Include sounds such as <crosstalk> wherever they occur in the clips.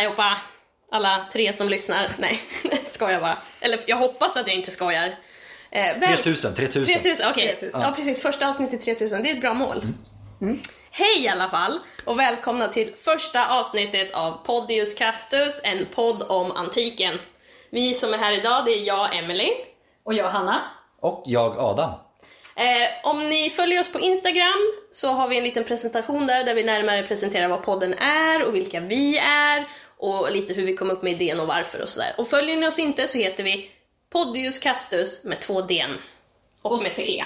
Allihopa! Alla tre som lyssnar. Nej, <laughs> skojar bara. Eller jag hoppas att jag inte skojar. Eh, väl... 3000, 3000. 3000, okej. Okay. Ja. ja. precis. Första avsnittet 3000, det är ett bra mål. Mm. Mm. Hej i alla fall och välkomna till första avsnittet av Podius Castus, en podd om antiken. Vi som är här idag, det är jag, Emily. Och jag, Hanna. Och jag, Adam. Eh, om ni följer oss på Instagram så har vi en liten presentation där, där vi närmare presenterar vad podden är och vilka vi är och lite hur vi kom upp med idén och varför och sådär. Och följer ni oss inte så heter vi Podius Castus med två D och, och med C. C.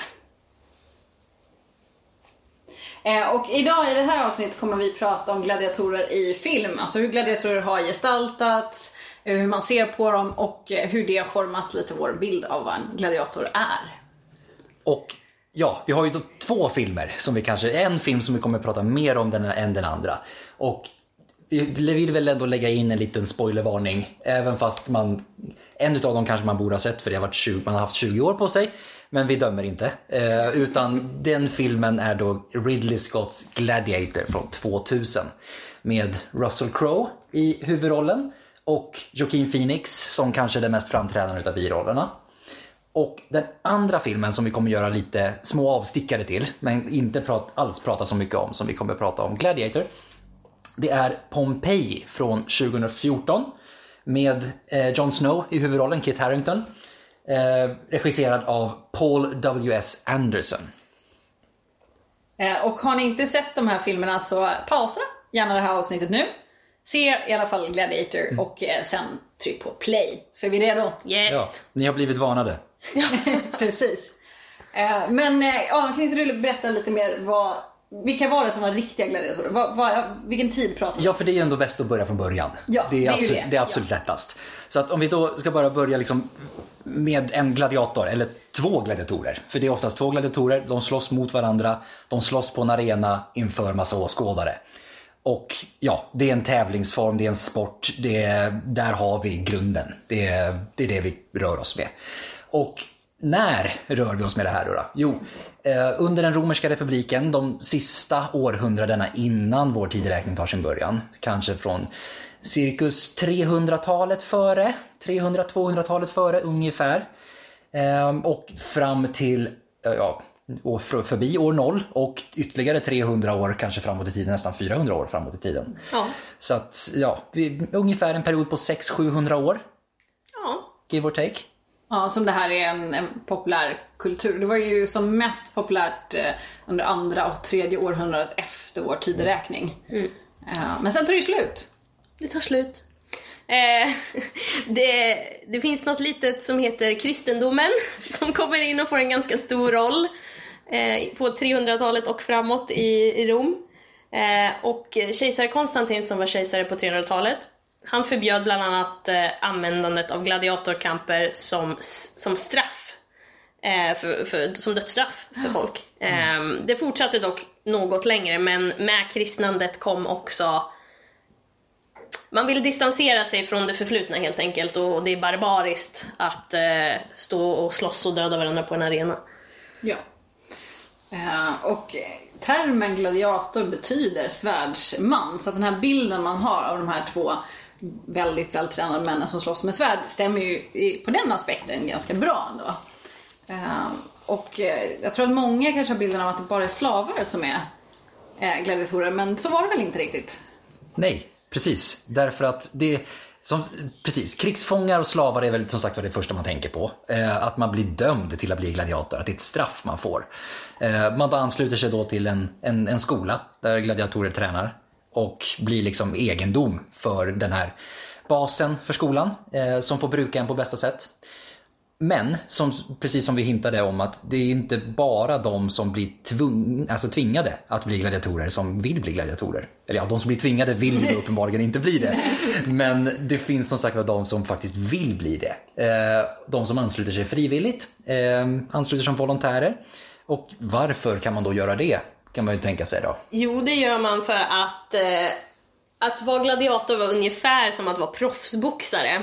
Eh, och idag i det här avsnittet kommer vi prata om gladiatorer i film, alltså hur gladiatorer har gestaltats, eh, hur man ser på dem och eh, hur det har format lite vår bild av vad en gladiator är. Och ja, vi har ju då två filmer som vi kanske, en film som vi kommer att prata mer om den, än den andra. Och vi vill väl ändå lägga in en liten spoilervarning, även fast man, en av dem kanske man borde ha sett för det har varit 20, man har haft 20 år på sig. Men vi dömer inte. Eh, utan den filmen är då Ridley Scotts Gladiator från 2000. Med Russell Crowe i huvudrollen och Joaquin Phoenix som kanske är den mest framträdande av birollerna. Och den andra filmen som vi kommer göra lite små avstickare till, men inte prat, alls prata så mycket om som vi kommer prata om Gladiator. Det är Pompeji från 2014 med eh, Jon Snow i huvudrollen, Kit Harington. Eh, regisserad av Paul W.S. Anderson. Eh, och har ni inte sett de här filmerna så pausa gärna det här avsnittet nu. Se i alla fall Gladiator mm. och eh, sen tryck på play. Så är vi redo? Yes! Ja, ni har blivit varnade. <laughs> Precis. Eh, men Adam, kan inte du berätta lite mer vad vilka var det som var riktiga gladiatorer? Vad, vad, vilken tid pratar vi Ja, för det är ju ändå bäst att börja från början. Ja, det, är det, är absolut, det. det är absolut ja. lättast. Så att om vi då ska bara börja liksom med en gladiator, eller två gladiatorer. För det är oftast två gladiatorer, de slåss mot varandra, de slåss på en arena inför massa åskådare. Och ja, det är en tävlingsform, det är en sport, det är, där har vi grunden. Det är, det är det vi rör oss med. Och när rör vi oss med det här då? då? Jo, eh, under den romerska republiken, de sista århundradena innan vår tideräkning tar sin början, kanske från cirkus 300-talet före, 300-200-talet före ungefär. Eh, och fram till, ja, och förbi år noll och ytterligare 300 år kanske framåt i tiden, nästan 400 år framåt i tiden. Ja. Så att, ja, ungefär en period på 600-700 år. Ja. Give or take. Ja, som det här är en, en populär kultur. Det var ju som mest populärt eh, under andra och tredje århundradet efter vår tideräkning. Mm. Eh, men sen tar det ju slut. Det tar slut. Eh, <laughs> det, det, finns något litet som heter kristendomen <laughs> som kommer in och får en ganska stor roll eh, på 300-talet och framåt i, i Rom. Eh, och kejsare Konstantin som var kejsare på 300-talet han förbjöd bland annat eh, användandet av gladiatorkamper som, som straff. Eh, för, för, som dödsstraff för folk. Mm. Eh, det fortsatte dock något längre men med kristnandet kom också man vill distansera sig från det förflutna helt enkelt och det är barbariskt att eh, stå och slåss och döda varandra på en arena. Ja. Uh, och termen gladiator betyder svärdsman, så att den här bilden man har av de här två väldigt vältränade männen som slåss med svärd stämmer ju på den aspekten ganska bra ändå. Ehm, och eh, jag tror att många kanske har bilden av att det bara är slavar som är eh, gladiatorer, men så var det väl inte riktigt? Nej, Precis, därför att det som, precis, krigsfångar och slavar är väl som sagt det första man tänker på. Eh, att man blir dömd till att bli gladiator, att det är ett straff man får. Eh, man då ansluter sig då till en, en, en skola där gladiatorer tränar och blir liksom egendom för den här basen för skolan eh, som får bruka en på bästa sätt. Men, som, precis som vi hintade om, att det är inte bara de som blir tvung, alltså tvingade att bli gladiatorer som vill bli gladiatorer. Eller ja, de som blir tvingade vill ju <laughs> uppenbarligen inte bli det. Men det finns som sagt de som faktiskt vill bli det. Eh, de som ansluter sig frivilligt, eh, ansluter som volontärer. Och varför kan man då göra det? Kan man ju tänka sig då. Jo, det gör man för att eh, att vara gladiator var ungefär som att vara proffsboxare.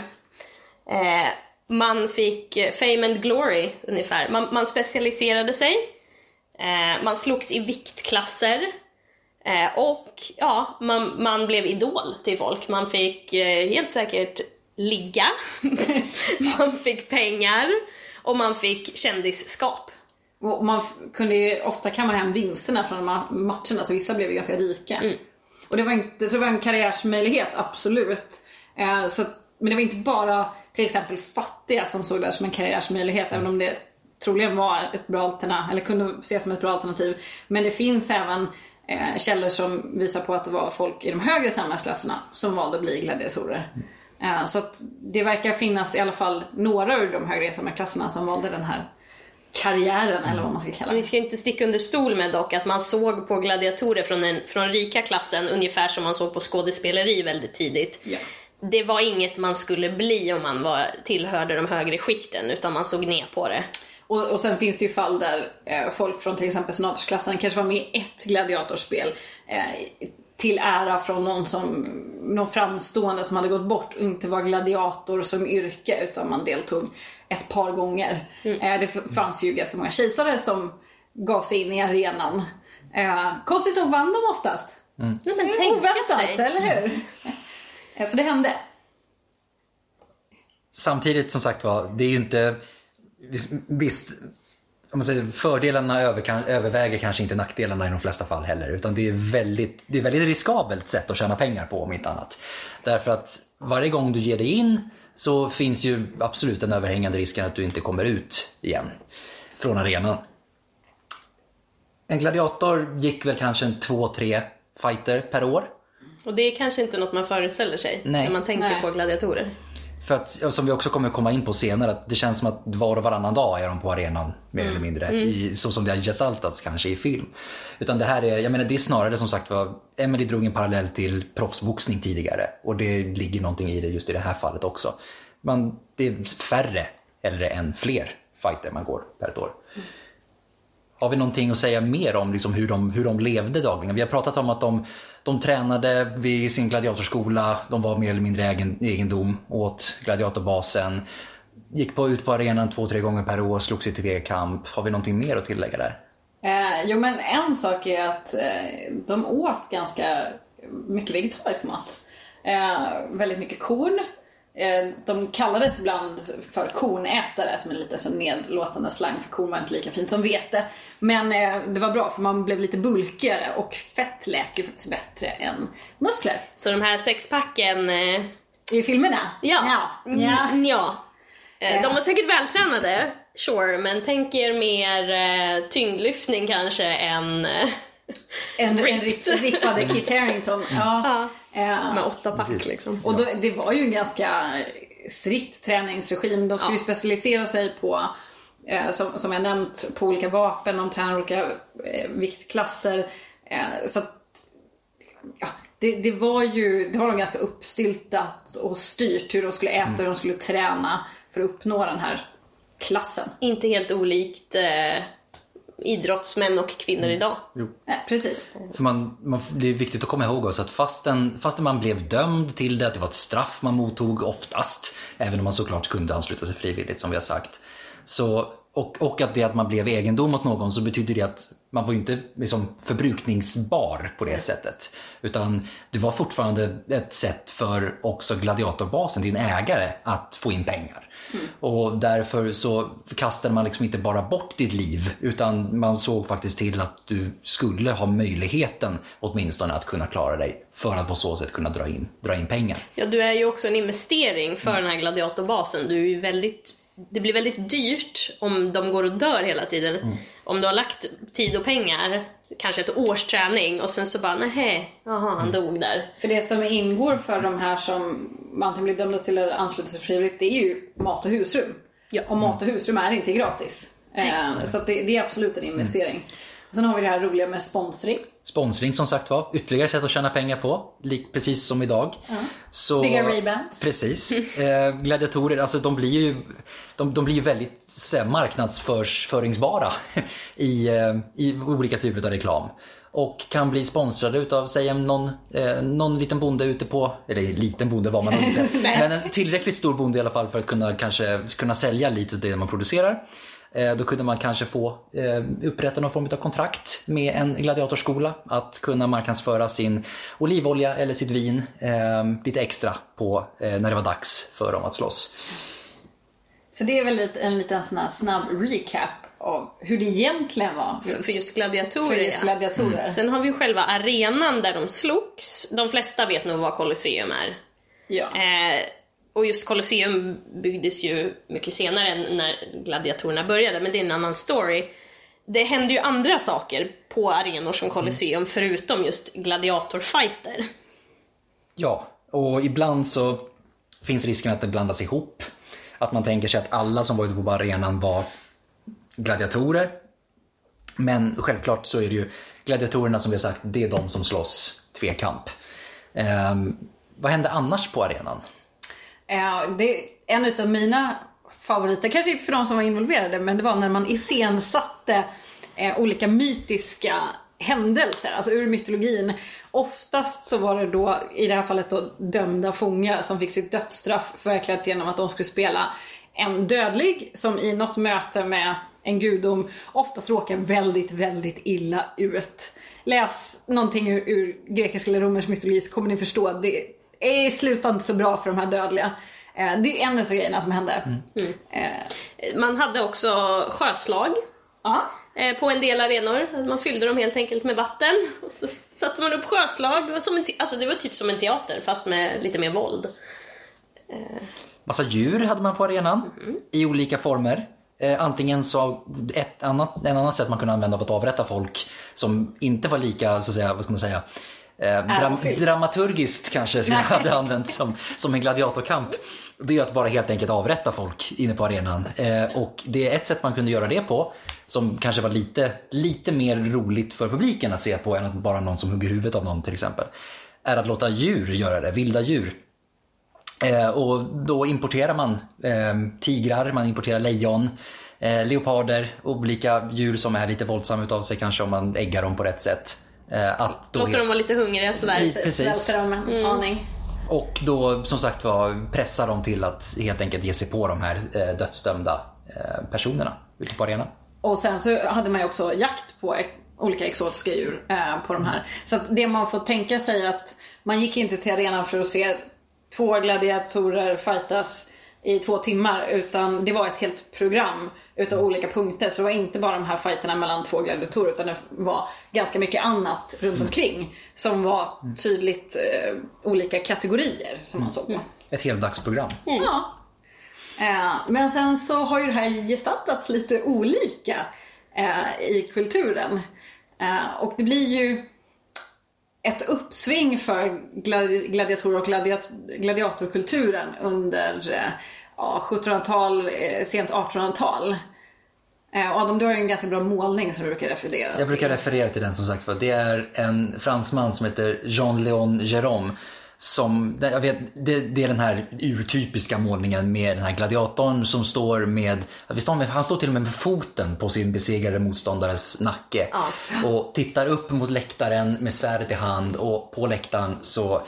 Eh, man fick fame and glory ungefär. Man, man specialiserade sig, eh, man slogs i viktklasser, Eh, och ja, man, man blev idol till folk. Man fick eh, helt säkert ligga, <laughs> man fick pengar och man fick kändisskap. Och man kunde ju ofta kamma hem vinsterna från de här matcherna så vissa blev ju ganska rika. Och det var, inte, så det var en karriärsmöjlighet, absolut. Eh, så, men det var inte bara till exempel fattiga som såg det här som en karriärsmöjlighet även om det troligen var ett bra alternativ, eller kunde ses som ett bra alternativ. Men det finns även eh, källor som visar på att det var folk i de högre samhällsklasserna som valde att bli gladiatorer. Eh, så det verkar finnas i alla fall några ur de högre samhällsklasserna som valde den här karriären eller vad man ska kalla Vi det. ska inte sticka under stol med dock att man såg på gladiatorer från den från rika klassen ungefär som man såg på skådespeleri väldigt tidigt. Ja. Det var inget man skulle bli om man var, tillhörde de högre skikten utan man såg ner på det. Och, och sen finns det ju fall där eh, folk från till exempel senatorsklassen kanske var med i ett gladiatorspel eh, till ära från någon, som, någon framstående som hade gått bort och inte var gladiator som yrke utan man deltog ett par gånger. Eh, det fanns ju ganska många kejsare som gav sig in i arenan. Eh, konstigt nog vann de oftast. Men Det är tänka oväntat, sig. eller hur? Eh, Så det hände. Samtidigt som sagt var, det är ju inte... Visst, om man säger, fördelarna över, kan, överväger kanske inte nackdelarna i de flesta fall heller. Utan det är väldigt, det är väldigt riskabelt sätt att tjäna pengar på om inte annat. Därför att varje gång du ger dig in så finns ju absolut den överhängande risken att du inte kommer ut igen från arenan. En gladiator gick väl kanske en två, tre fighter per år. Och det är kanske inte något man föreställer sig Nej. när man tänker Nej. på gladiatorer. För att, som vi också kommer komma in på senare, att det känns som att var och varannan dag är de på arenan mer eller mindre. I, så som det har gestaltats kanske i film. Utan det här är, jag menar det är snarare som sagt var, Emily drog en parallell till proffsboxning tidigare. Och det ligger någonting i det just i det här fallet också. Man, det är färre eller än fler fighter man går per ett år. Har vi någonting att säga mer om liksom hur, de, hur de levde dagligen? Vi har pratat om att de, de tränade vid sin gladiatorskola, de var mer eller mindre egen, egendom åt gladiatorbasen. Gick på, ut på arenan två, tre gånger per år, slog sig till V-kamp. Har vi någonting mer att tillägga där? Eh, jo men en sak är att eh, de åt ganska mycket vegetarisk mat. Eh, väldigt mycket korn. Eh, de kallades ibland för kornätare som en lite så nedlåtande slang för korn var inte lika fint som vete. Men eh, det var bra för man blev lite bulkigare och fett läker faktiskt bättre än muskler. Så de här sexpacken, eh, I filmerna? ja. Ja. ja. Mm, ja. Eh, De var säkert vältränade, sure, men tänk er mer tyngdlyftning kanske än En, en <laughs> Ripped. ripp- rippade Kit Harington. <laughs> Ja. Eh, med åtta pack liksom. Och då, det var ju en ganska strikt träningsregim. De skulle ju Ja. specialisera sig på, eh, som, som jag nämnt, på olika vapen. De tränar olika eh, viktklasser. Eh, så att, ja, det, det var ju det var nog ganska uppstyltat och styrt hur de skulle äta och hur de skulle träna för att uppnå den här klassen. Inte helt olikt eh, idrottsmän och kvinnor idag. Eh, precis. För man, man, det är viktigt att komma ihåg också att fastän, fastän man blev dömd till det, att det var ett straff man mottog oftast, även om man såklart kunde ansluta sig frivilligt som vi har sagt. Så, och, och att det att man blev egendom åt någon så betyder det att man var ju inte liksom förbrukningsbar på det sättet. Utan det var fortfarande ett sätt för också gladiatorbasen, din ägare, att få in pengar. Och därför så kastade man liksom inte bara bort ditt liv utan man såg faktiskt till att du skulle ha möjligheten åtminstone att kunna klara dig för att på så sätt kunna dra in, dra in pengar. Ja, du är ju också en investering för den här gladiatorbasen. Du är ju väldigt, det blir väldigt dyrt om de går och dör hela tiden. Om du har lagt tid och pengar, kanske ett års träning och sen så bara nej, jaha han dog där. För det som ingår för de här som antingen blir dömda till att ansluta sig frivilligt det är ju mat och husrum. Ja. Och mat och husrum är inte gratis. Eh, så det, det är absolut en investering. Och sen har vi det här roliga med sponsring. Sponsring som sagt var, ytterligare sätt att tjäna pengar på, precis som idag. Så, Snygga Ray-Bans. Precis. <laughs> Eh, gladiatorer, alltså de blir ju, de, de blir väldigt så marknadsföringsbara <laughs> i, eh, i olika typer av reklam. Och kan bli sponsrade utav, säg någon, eh, någon liten bonde ute på, eller liten bonde var man inte, <laughs> men en tillräckligt stor bonde i alla fall för att kunna kanske kunna sälja lite av det man producerar. Eh, då kunde man kanske få eh, upprätta någon form av kontrakt med en gladiatorskola att kunna marknadsföra sin olivolja eller sitt vin eh, lite extra på när det var dags för dem att slåss. Så det är väl en liten sån här snabb recap av hur det egentligen var För, just gladiatorer. för just gladiatorer. Sen har vi själva arenan där de slogs. De flesta vet nog vad Colosseum är. Ja. Eh, och just Colosseum byggdes ju mycket senare än när gladiatorerna började, men det är en annan story. Det hände ju andra saker på arenor som Colosseum förutom just gladiatorfighter. Ja, och ibland så finns risken att det blandas ihop. Att man tänker sig att alla som var ute på arenan var gladiatorer. Men självklart så är det ju gladiatorerna som vi har sagt, det är de som slåss tvekamp. Ehm, vad hände annars på arenan? Eh, det är en utav mina favoriter, kanske inte för de som var involverade, men det var när man iscensatte eh, olika mytiska händelser, alltså ur mytologin. Oftast så var det då, i det här fallet då, dömda fångar som fick sitt dödsstraff förverkligat genom att de skulle spela en dödlig som i något möte med en gudom oftast råkar väldigt, väldigt illa ut. Läs någonting ur, ur grekisk eller romersk mytologi så kommer ni förstå. Det är i slutändan inte så bra för de här dödliga. Eh, Det är en av grejerna som hände. Eh, Man hade också sjöslag Ja. eh, på en del arenor. Man fyllde dem helt enkelt med vatten. Och så satte man upp sjöslag. Det var, som en te- alltså det var typ som en teater fast med lite mer våld. Massa djur hade man på arenan i olika former. Eh, antingen så ett annat, en annan sätt man kunde använda för att avrätta folk som inte var lika, så att säga, vad ska man säga, eh, dram, dramaturgiskt kanske som jag hade använt som, som en gladiatorkamp. Det är att bara helt enkelt avrätta folk inne på arenan. Eh, och det är ett sätt man kunde göra det på som kanske var lite, lite mer roligt för publiken att se på än att bara någon som hugger huvudet av någon till exempel. Är att låta djur göra det, vilda djur. Eh, och då importerar man eh, tigrar, man importerar lejon, eh, leoparder, olika djur som är lite våldsamma utav sig kanske om man äggar dem på rätt sätt. Eh, att då Låter dem vara lite hungriga sådär. Precis. Svälter dem en aning. Och då som sagt var pressa dem till att helt enkelt ge sig på de här eh, dödsdömda eh, personerna ute på arenan. Och sen så hade man ju också jakt på e- olika exotiska djur eh, på de här. Så att det man får tänka sig att man gick inte till arenan för att se två gladiatorer fightas i två timmar utan det var ett helt program utav olika punkter. Så det var inte bara de här fighterna mellan två gladiatorer utan det var ganska mycket annat runt omkring som var tydligt eh, olika kategorier som man såg på. Ett heldagsprogram. Ja. Eh, Men sen så har ju det här gestaltats lite olika eh, i kulturen. Eh, Och det blir ju ett uppsving för gladi- gladiatorer och gladiat- gladiatorkulturen under eh, ja, 1700-tal, eh, sent 1800-tal. Eh, Adam, du har ju en ganska bra målning som du brukar referera Jag brukar till. referera till den som sagt för Det är en fransman som heter Jean-Léon Gérôme. Som, jag vet, det, det är den här urtypiska målningen med den här gladiatorn som står med, visst han står till och med med foten på sin besegrade motståndares nacke. Och tittar upp mot läktaren med svärdet i hand och på läktaren så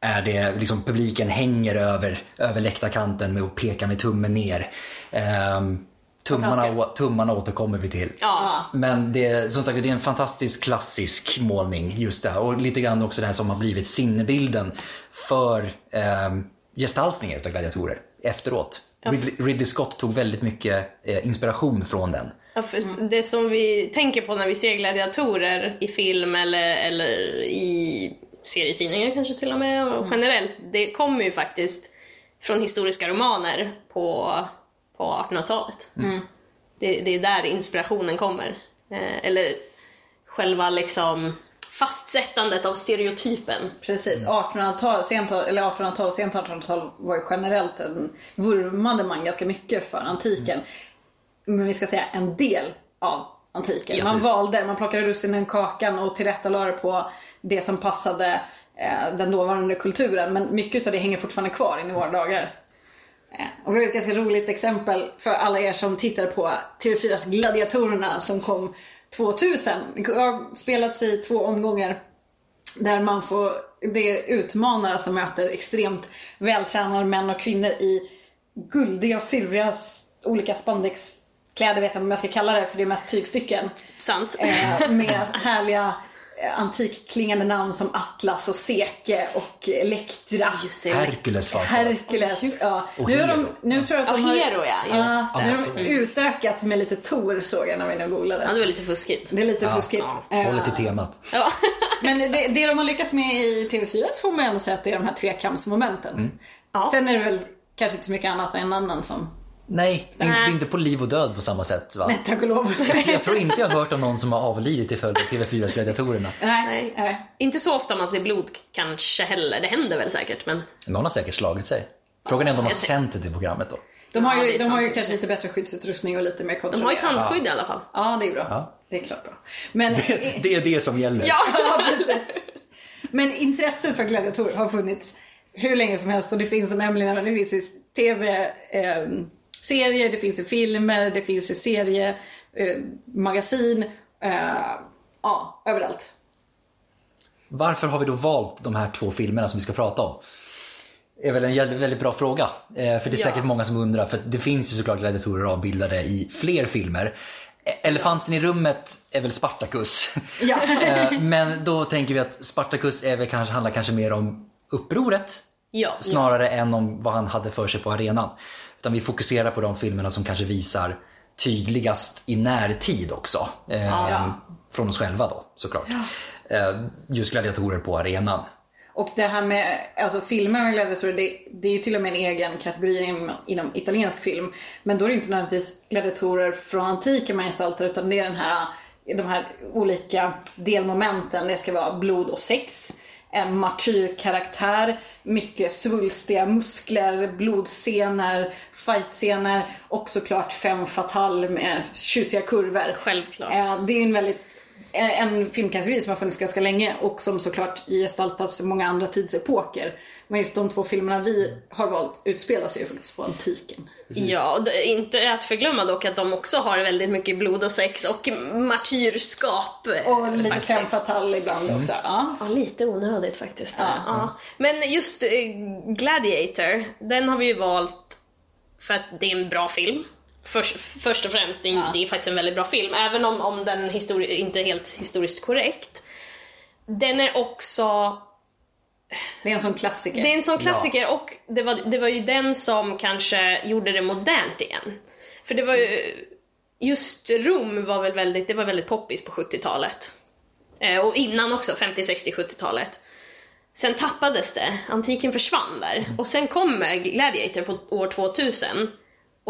är det liksom publiken hänger över, över läktarkanten med och pekar med tummen ner. Ehm, tummarna, tummarna återkommer vi till. Ja. Men det, som sagt, det är en fantastisk klassisk målning just det här. Och lite grann också det här som har blivit sinnebilden för eh, gestaltningar utav gladiatorer efteråt. Ridley, Ridley Scott tog väldigt mycket eh, inspiration från den. Ja, för Det som vi tänker på när vi ser gladiatorer i film eller, eller i serietidningar kanske till och med, och generellt, det kommer ju faktiskt från historiska romaner på, på 1800-talet. Det, det är där inspirationen kommer. Eh, eller själva liksom fastsättandet av stereotypen. Precis, 1800-tal, sent, eller 1800-tal och sent 1800-tal var ju generellt en, vurmade man ganska mycket för antiken. Men vi ska säga en del av antiken. Ja, man precis. valde, man plockade russinen i kakan och tillrättalade på det som passade eh, den dåvarande kulturen. Men mycket av det hänger fortfarande kvar in i våra dagar. Eh, Och vi har ett ganska roligt exempel för alla er som tittar på TV4s Gladiatorerna som kom 2000. Det har spelats i två omgångar där man får, det är utmanare som möter extremt vältränade män och kvinnor i guldiga och silvriga olika kläder vet jag inte om jag ska kalla det för det är mest tygstycken. Sant. Eh, med härliga antikklingande namn som Atlas och Seke och Elektra. Just det. Herkules fanns det. Herkules. Ja. Och Nu, har de, Hero. nu tror jag att Ja, de har, Hero ja. Just Ja, det. nu har de utökat med lite Tor såg jag när vi nu Ja, googlade. det var lite fuskigt. Det är lite fuskigt. Eh, Håller till temat. Ja. <laughs> Men det, det de har lyckats med i TV4 så får man ändå säga att det är de här tvekampsmomenten. Ja. Sen är det väl kanske inte så mycket annat än namnen som, Nej, det är inte- det på liv och död på samma sätt va? nej tack och lov. Jag tror inte jag har hört om någon som har avlidit till följd av TV4s Gladiatorerna. nej, Nej. Inte så ofta man ser blod kanske heller. Det händer väl säkert men Någon har säkert slagit sig. Frågan är om de har sänt det programmet då. De har Ja, ju, det är de har ju kanske lite bättre skyddsutrustning och lite mer de har ju tandskydd i alla fall. Ja, det är bra. Ja. Det är klart bra. Men, Det är det som gäller. Ja! <laughs> ja, precis. Men intresset för gladiatorer har funnits hur länge som helst och det finns som Emelie nämnde, det finns i tv-serier, det finns i filmer, det finns i serie, eh, magasin, eh, ja, överallt. Varför har vi då valt de här två filmerna som vi ska prata om? Det är väl en väldigt bra fråga. Eh, För det är Ja. säkert många som undrar, för det finns ju såklart gladiatorer avbildade i fler filmer. E- Elefanten i rummet är väl Spartacus. Ja. <laughs> Eh, Men då tänker vi att Spartacus är väl kanske, handlar kanske mer om upproret Ja. snarare än om vad han hade för sig på arenan. Utan vi fokuserar på de filmerna som kanske visar tydligast i närtid också. Eh, Ja. Från oss själva då såklart. Eh, just gladiatorer på arenan. Och det här med alltså, filmer med gladiatorer, det, det är ju till och med en egen kategori inom, inom italiensk film. Men då är det inte nödvändigtvis gladiatorer från antiken man gestaltar utan det är den här, de här olika delmomenten. Det ska vara blod och sex, en martyrkaraktär, mycket svulstiga muskler, blodscener, fightscener och såklart fem fatal med tjusiga kurvor. Självklart. Eh, Det är en väldigt en filmkategori som har funnits ganska länge och som såklart gestaltats i många andra tidsepoker. Men just de två filmerna vi har valt utspelar sig ju faktiskt på antiken. Ja, och det- inte att förglömma dock att de också har väldigt mycket blod och sex och martyrskap. eh, Och lite faktiskt. fem fatal ibland också. Ja. Ja, lite onödigt faktiskt. Ja. Ja. Men just eh, Gladiator, den har vi ju valt för att det är en bra film. Först, först och främst, det är, Ja. det är faktiskt en väldigt bra film, även om, om den histori- inte är helt historiskt korrekt. Den är också Det är en sån klassiker. det är en sån klassiker och det var, det var ju den som kanske gjorde det modernt igen. För det var ju, just Rom var väl väldigt, det var väldigt poppis på 70-talet. Eh, och innan också, 50, 60, 70-talet. Sen tappades det, antiken försvann där. Och sen kommer Gladiator på år 2000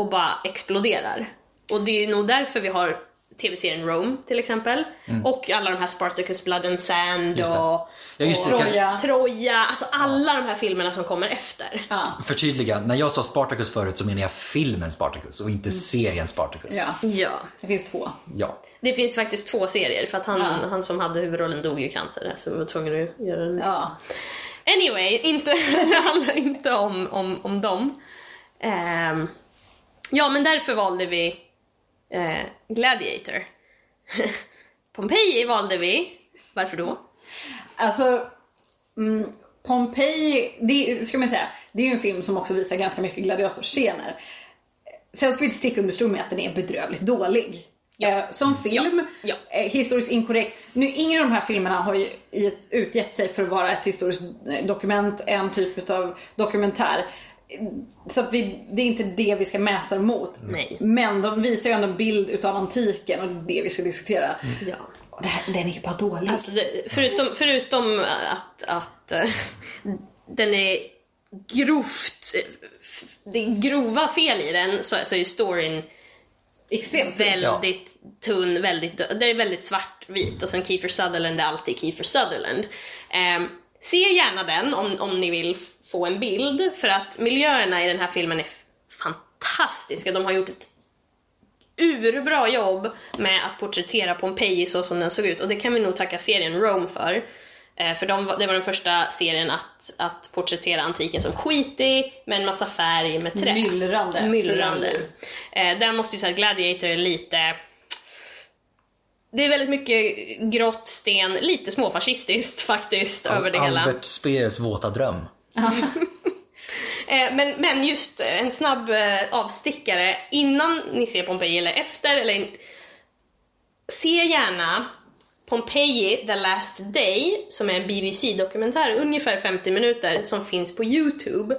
och bara exploderar. Och det är nog därför vi har tv-serien Rome till exempel. Och alla de här Spartacus Blood and Sand och Ja, just det. Och Troja. Troja, alltså alla de här filmerna som kommer efter. Ja. Förtydliga, när jag sa Spartacus förut så menar jag filmen Spartacus och inte serien Spartacus. ja, Ja. det finns två. Ja. Det finns faktiskt två serier för att han, Ja. han som hade huvudrollen dog ju i cancer så vi var tvungna att göra det nytt. Ja. Anyway, inte, <laughs> det handlar inte om, om, om dem. Ehm, ja, men därför valde vi eh, Gladiator. <laughs> Pompeji valde vi. Varför då? Alltså, mm, Pompeji, det ska man säga, det är ju en film som också visar ganska mycket gladiatorscener. Sen ska vi inte sticka under stol med att den är bedrövligt dålig. Eh, som film, Ja. Eh, historiskt inkorrekt. Nu, ingen av de här filmerna har ju utgett sig för att vara ett historiskt eh, dokument, en typ av dokumentär. Så att vi, det är inte det vi ska mäta mot. Nej. Men de visar ju ändå en bild utav antiken och det är det vi ska diskutera. Ja. Och det här, den är ju bara dålig. Alltså det, förutom, förutom att, att eh, den är grovt, det är grova fel i den så, så är ju storyn Extremt väldigt tunn, väldigt, det är väldigt svartvit och sen Kiefer Sutherland är alltid Kiefer Sutherland. Eh, se gärna den om, om ni vill få en bild för att miljöerna i den här filmen är fantastiska. De har gjort ett urbra jobb med att porträttera Pompeji så som den såg ut och det kan vi nog tacka serien Rome för. Eh, För de, det var den första serien att, att porträttera antiken som skitig med en massa färg med trä. Myllrande. Myllrande. Eh, där måste vi säga att Gladiator är lite... Det är väldigt mycket grått sten, lite småfascistiskt <laughs> faktiskt över det hela. Albert Speers våta dröm. <laughs> Eh, men, men just eh, en snabb eh, avstickare innan ni ser Pompeji eller efter, eller se gärna Pompeji The Last Day, som är en BBC-dokumentär, ungefär 50 minuter, som finns på Youtube.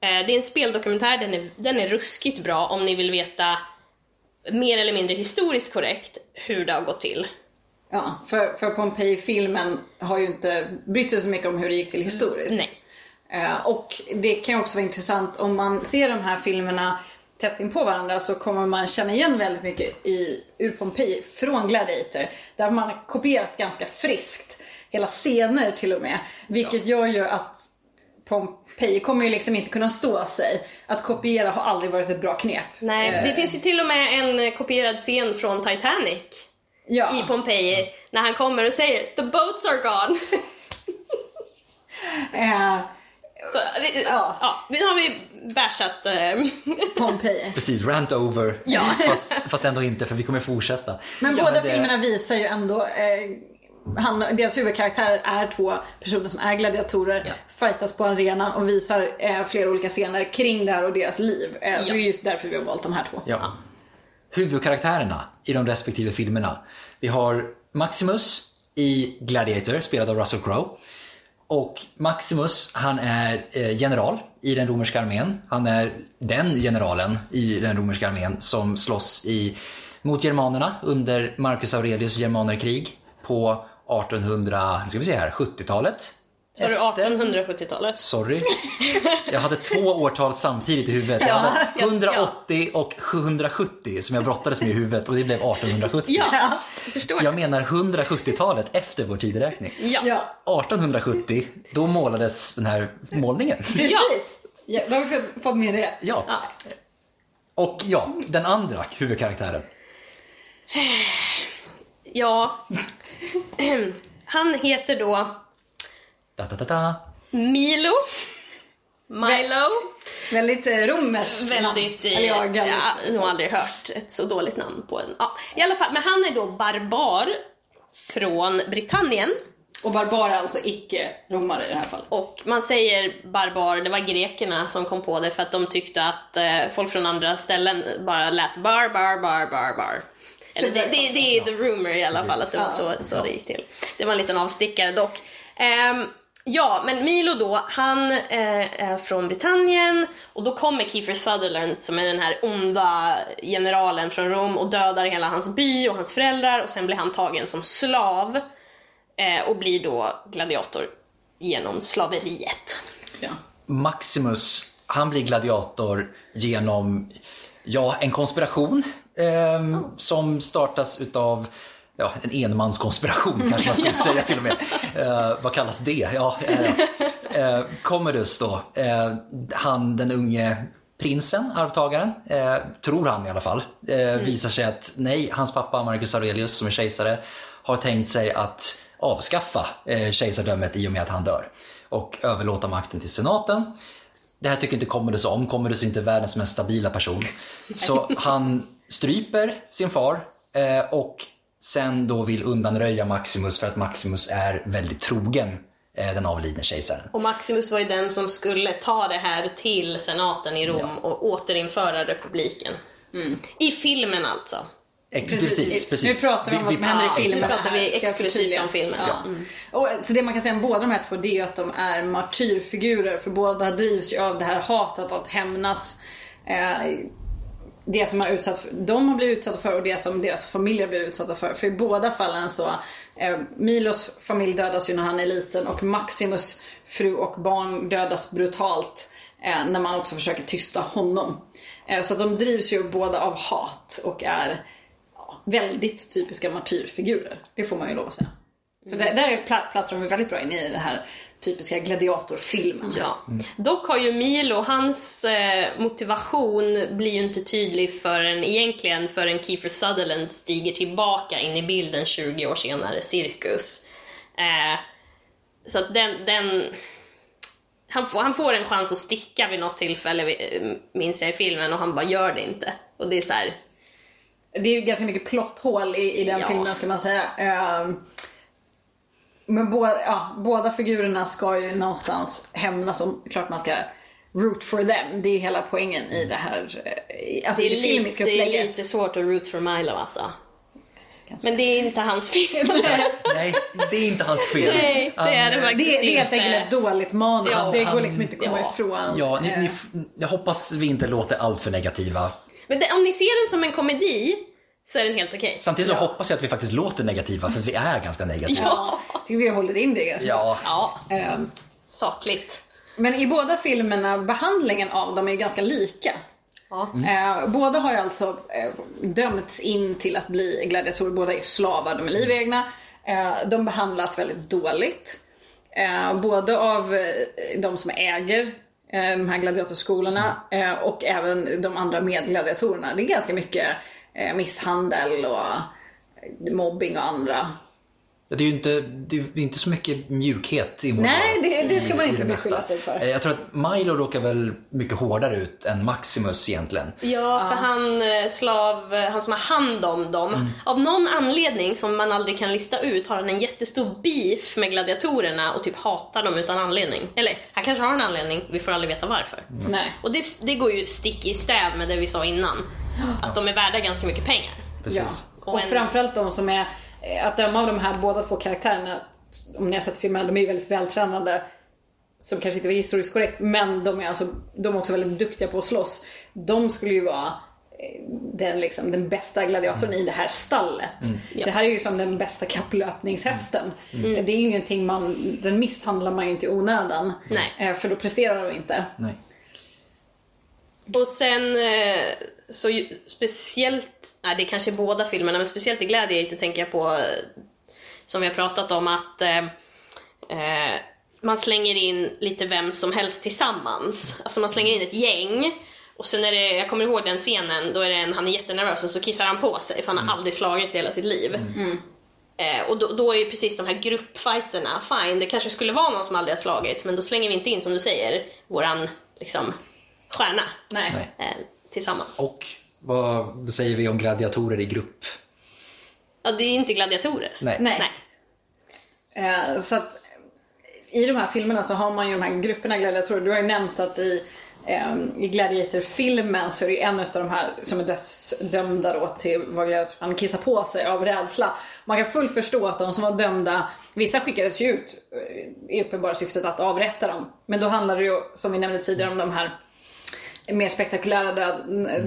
Det är en speldokumentär, den är, den är ruskigt bra om ni vill veta mer eller mindre historiskt korrekt hur det har gått till. Ja, för, för Pompeji-filmen har ju inte brytt sig så mycket om hur det gick till historiskt. Nej. Eh, och det kan också vara intressant om man ser de här filmerna tätt in på varandra så kommer man känna igen väldigt mycket i, ur Pompeji från Gladiator. Där man har kopierat ganska friskt. Hela scener till och med. Vilket gör ju att Pompeji kommer ju liksom inte kunna stå sig. Att kopiera har aldrig varit ett bra knep. Nej, Eh, det finns ju till och med en eh, kopierad scen från Titanic ja. i Pompeji när han kommer och säger “The boats are gone”. <laughs> Så, vi, Ja. ja. nu har vi bashat eh, Pompeji. <laughs> Precis, rant over. Ja. <laughs> Fast, fast ändå inte för vi kommer fortsätta. Men Ja, båda det- filmerna visar ju ändå eh, han, deras huvudkaraktärer är två personer som är gladiatorer, Ja. fightas på arenan och visar eh, flera olika scener kring det här och deras liv. Eh, Så Ja. det är just därför vi har valt de här två. Ja. Huvudkaraktärerna i de respektive filmerna. Vi har Maximus i Gladiator, spelad av Russell Crowe. Och Maximus, han är eh, general i den romerska armén. Han är den generalen i den romerska armén som slåss i, mot germanerna under Marcus Aurelius germanerkrig på 1870-talet nu ska vi se här, 70-talet. Så har du Efter. 1870-talet. Sorry. Jag hade två årtal samtidigt i huvudet. Jag Ja, hade ja, 180 och 770 som jag brottades med i huvudet och det blev 1870. Ja, jag förstår. Jag menar 170-talet efter vår tideräkning. Ja. Ja, 1870, då målades den här målningen. precis! Ja. då har vi fått- med det. Ja. Ja. Och ja, den andra huvudkaraktären. ja. <clears throat> Han heter då Da, da, da, da. Milo. Milo. Väldigt eh, romerskt Väldigt... namn. eh, Eller jag har nog aldrig hört ett så dåligt namn på en... Ja, i alla fall. Men han är då barbar från Britannien. Och barbar är alltså icke-romare i det här fallet. Och man säger barbar, det var grekerna som kom på det för att de tyckte att eh, folk från andra ställen bara lät bar, bar, bar, bar, bar. Eller det, det, det är the rumor i alla fall att det var så, så det gick till. Det var en liten avstickare dock. Ehm, ja, men Milo då, han eh, är från Britannien och då kommer Kiefer Sutherland som är den här onda generalen från Rom och dödar hela hans by och hans föräldrar och sen blir han tagen som slav eh, och blir då gladiator genom slaveriet. Ja. Maximus, han blir gladiator genom ja, en konspiration ehm, som startas utav ja, en enmanskonspiration <laughs> kanske man skulle säga till och med. Eh, vad kallas det? Ja, eh, eh, Commodus då, eh, han den unge prinsen, arvtagaren, eh, tror han i alla fall, eh, visar sig att nej, hans pappa Marcus Aurelius som är kejsare har tänkt sig att avskaffa eh, kejsardömet i och med att han dör och överlåta makten till senaten. Det här tycker inte Commodus om. Commodus är inte världens mest stabila person. <laughs> Så han stryper sin far eh, och sen då vill undanröja Maximus för att Maximus är väldigt trogen eh, den avlidne kejsaren. Och Maximus var ju den som skulle ta det här till senaten i Rom och återinföra republiken. I filmen alltså. Eh, Precis, precis. Nu pratar vi om vad som händer i filmen. Nu pratar vi exklusivt om filmen. Ja. Mm. Och, så det man kan säga om båda de här två det är ju att de är martyrfigurer för båda drivs ju av det här hatet att hämnas. Eh, det som har utsatt för, de har blivit utsatta för och det som deras familjer blir utsatta för. För i båda fallen så, eh, Milos familj dödas ju när han är liten och Maximus fru och barn dödas brutalt eh, när man också försöker tysta honom. Eh, så att de drivs ju båda av hat och är ja, väldigt typiska martyrfigurer. Det får man ju lov att säga. Så där, där är pla- platsar de väldigt bra in i det här typiska gladiatorfilmen. Ja. Dock har ju Milo, hans eh, motivation blir ju inte tydlig förrän egentligen förrän Kiefer Sutherland stiger tillbaka in i bilden 20 år senare, cirkus. Eh, så att den, den han, får, han får en chans att sticka vid något tillfälle, eh, minns jag i filmen, och han bara gör det inte. Och det är så här, Det är ganska mycket plotthål i, i den Ja. filmen ska man säga. Ehm, Men båda, ja, båda figurerna ska ju någonstans hämnas och klart man ska root for them. Det är hela poängen i det här, eh, alltså Det i är, det filmiska lite, det är upplägget. lite svårt att root for Milo alltså. Men det är inte hans fel. <laughs> Nej, det är inte hans fel. Nej, det är det faktiskt Det, det är helt enkelt ett dåligt manus. Ja, det går liksom inte att komma ja. ifrån. Ja, ni, Eh, ni, jag hoppas vi inte låter allt för negativa. Men det, om ni ser den som en komedi så är den helt okej. Samtidigt så Ja. hoppas jag att vi faktiskt låter negativa för vi är ganska negativa. Ja. Jag tycker vi håller in det ganska Ja. Ja. Eh, sakligt. Men i båda filmerna, behandlingen av dem är ju ganska lika. Ja. Eh, båda har ju alltså eh, dömts in till att bli gladiatorer, båda är slavar, de är livegna. Eh, de behandlas väldigt dåligt. Både av eh, de som äger eh, de här gladiatorskolorna eh, och även de andra medgladiatorerna. Det är ganska mycket misshandel och eh, mobbing och andra Det är ju inte, det är inte så mycket mjukhet i Nej, det- det ska man inte det mesta. beskylla sig för. Eh, Jag tror att Milo råkar väl mycket hårdare ut än Maximus egentligen. Ja, för han eh, slav, eh, han som har hand om dem. Mm. Av någon anledning som man aldrig kan lista ut har han en jättestor beef med gladiatorerna och typ hatar dem utan anledning. Eller han kanske har en anledning, vi får aldrig veta varför. Nej. Och det, det går ju stick i stäv med det vi sa innan. <gasps> Att de är värda ganska mycket pengar. Precis. Ja. Och Och en- framförallt de som är, eh, att döma av de här båda två karaktärerna, om ni har sett filmen, de är ju väldigt vältränade. Som kanske inte var historiskt korrekt, men de är, alltså, de är också väldigt duktiga på att slåss. De skulle ju vara eh, den, liksom, den bästa gladiatorn i det här stallet. Ja. Det här är ju som den bästa kapplöpningshästen. Det är ju ingenting man, den misshandlar man ju inte i onödan. Eh, För då presterar de inte. Nej. Och sen eh, så ju, speciellt, nej det är kanske båda filmerna, men speciellt i Gladiator tänker jag på, eh, som vi har pratat om, att eh, eh, man slänger in lite vem som helst tillsammans. Alltså man slänger in ett gäng och sen är det, jag kommer ihåg den scenen, då är det en, han är jättenervös och så kissar han på sig för han har aldrig slagits i hela sitt liv. Eh, och då, då är ju precis de här gruppfighterna, fine, det kanske skulle vara någon som aldrig har slagits, men då slänger vi inte in, som du säger, våran liksom stjärna Nej. Eh, tillsammans. Och vad säger vi om gladiatorer i grupp? Ja, det är ju inte gladiatorer. Nej. Nej. Nej. Eh, så att i de här filmerna så har man ju de här grupperna gladiatorer. Du har ju nämnt att i, eh, i Gladiator-filmen så är det en av de här som är dödsdömda då till vad gladiator- han kissar på sig av rädsla. Man kan fullt förstå att de som var dömda, vissa skickades ju ut eh, i uppenbara syftet att avrätta dem. Men då handlar det ju, som vi nämnde tidigare, om de här mer spektakulära död,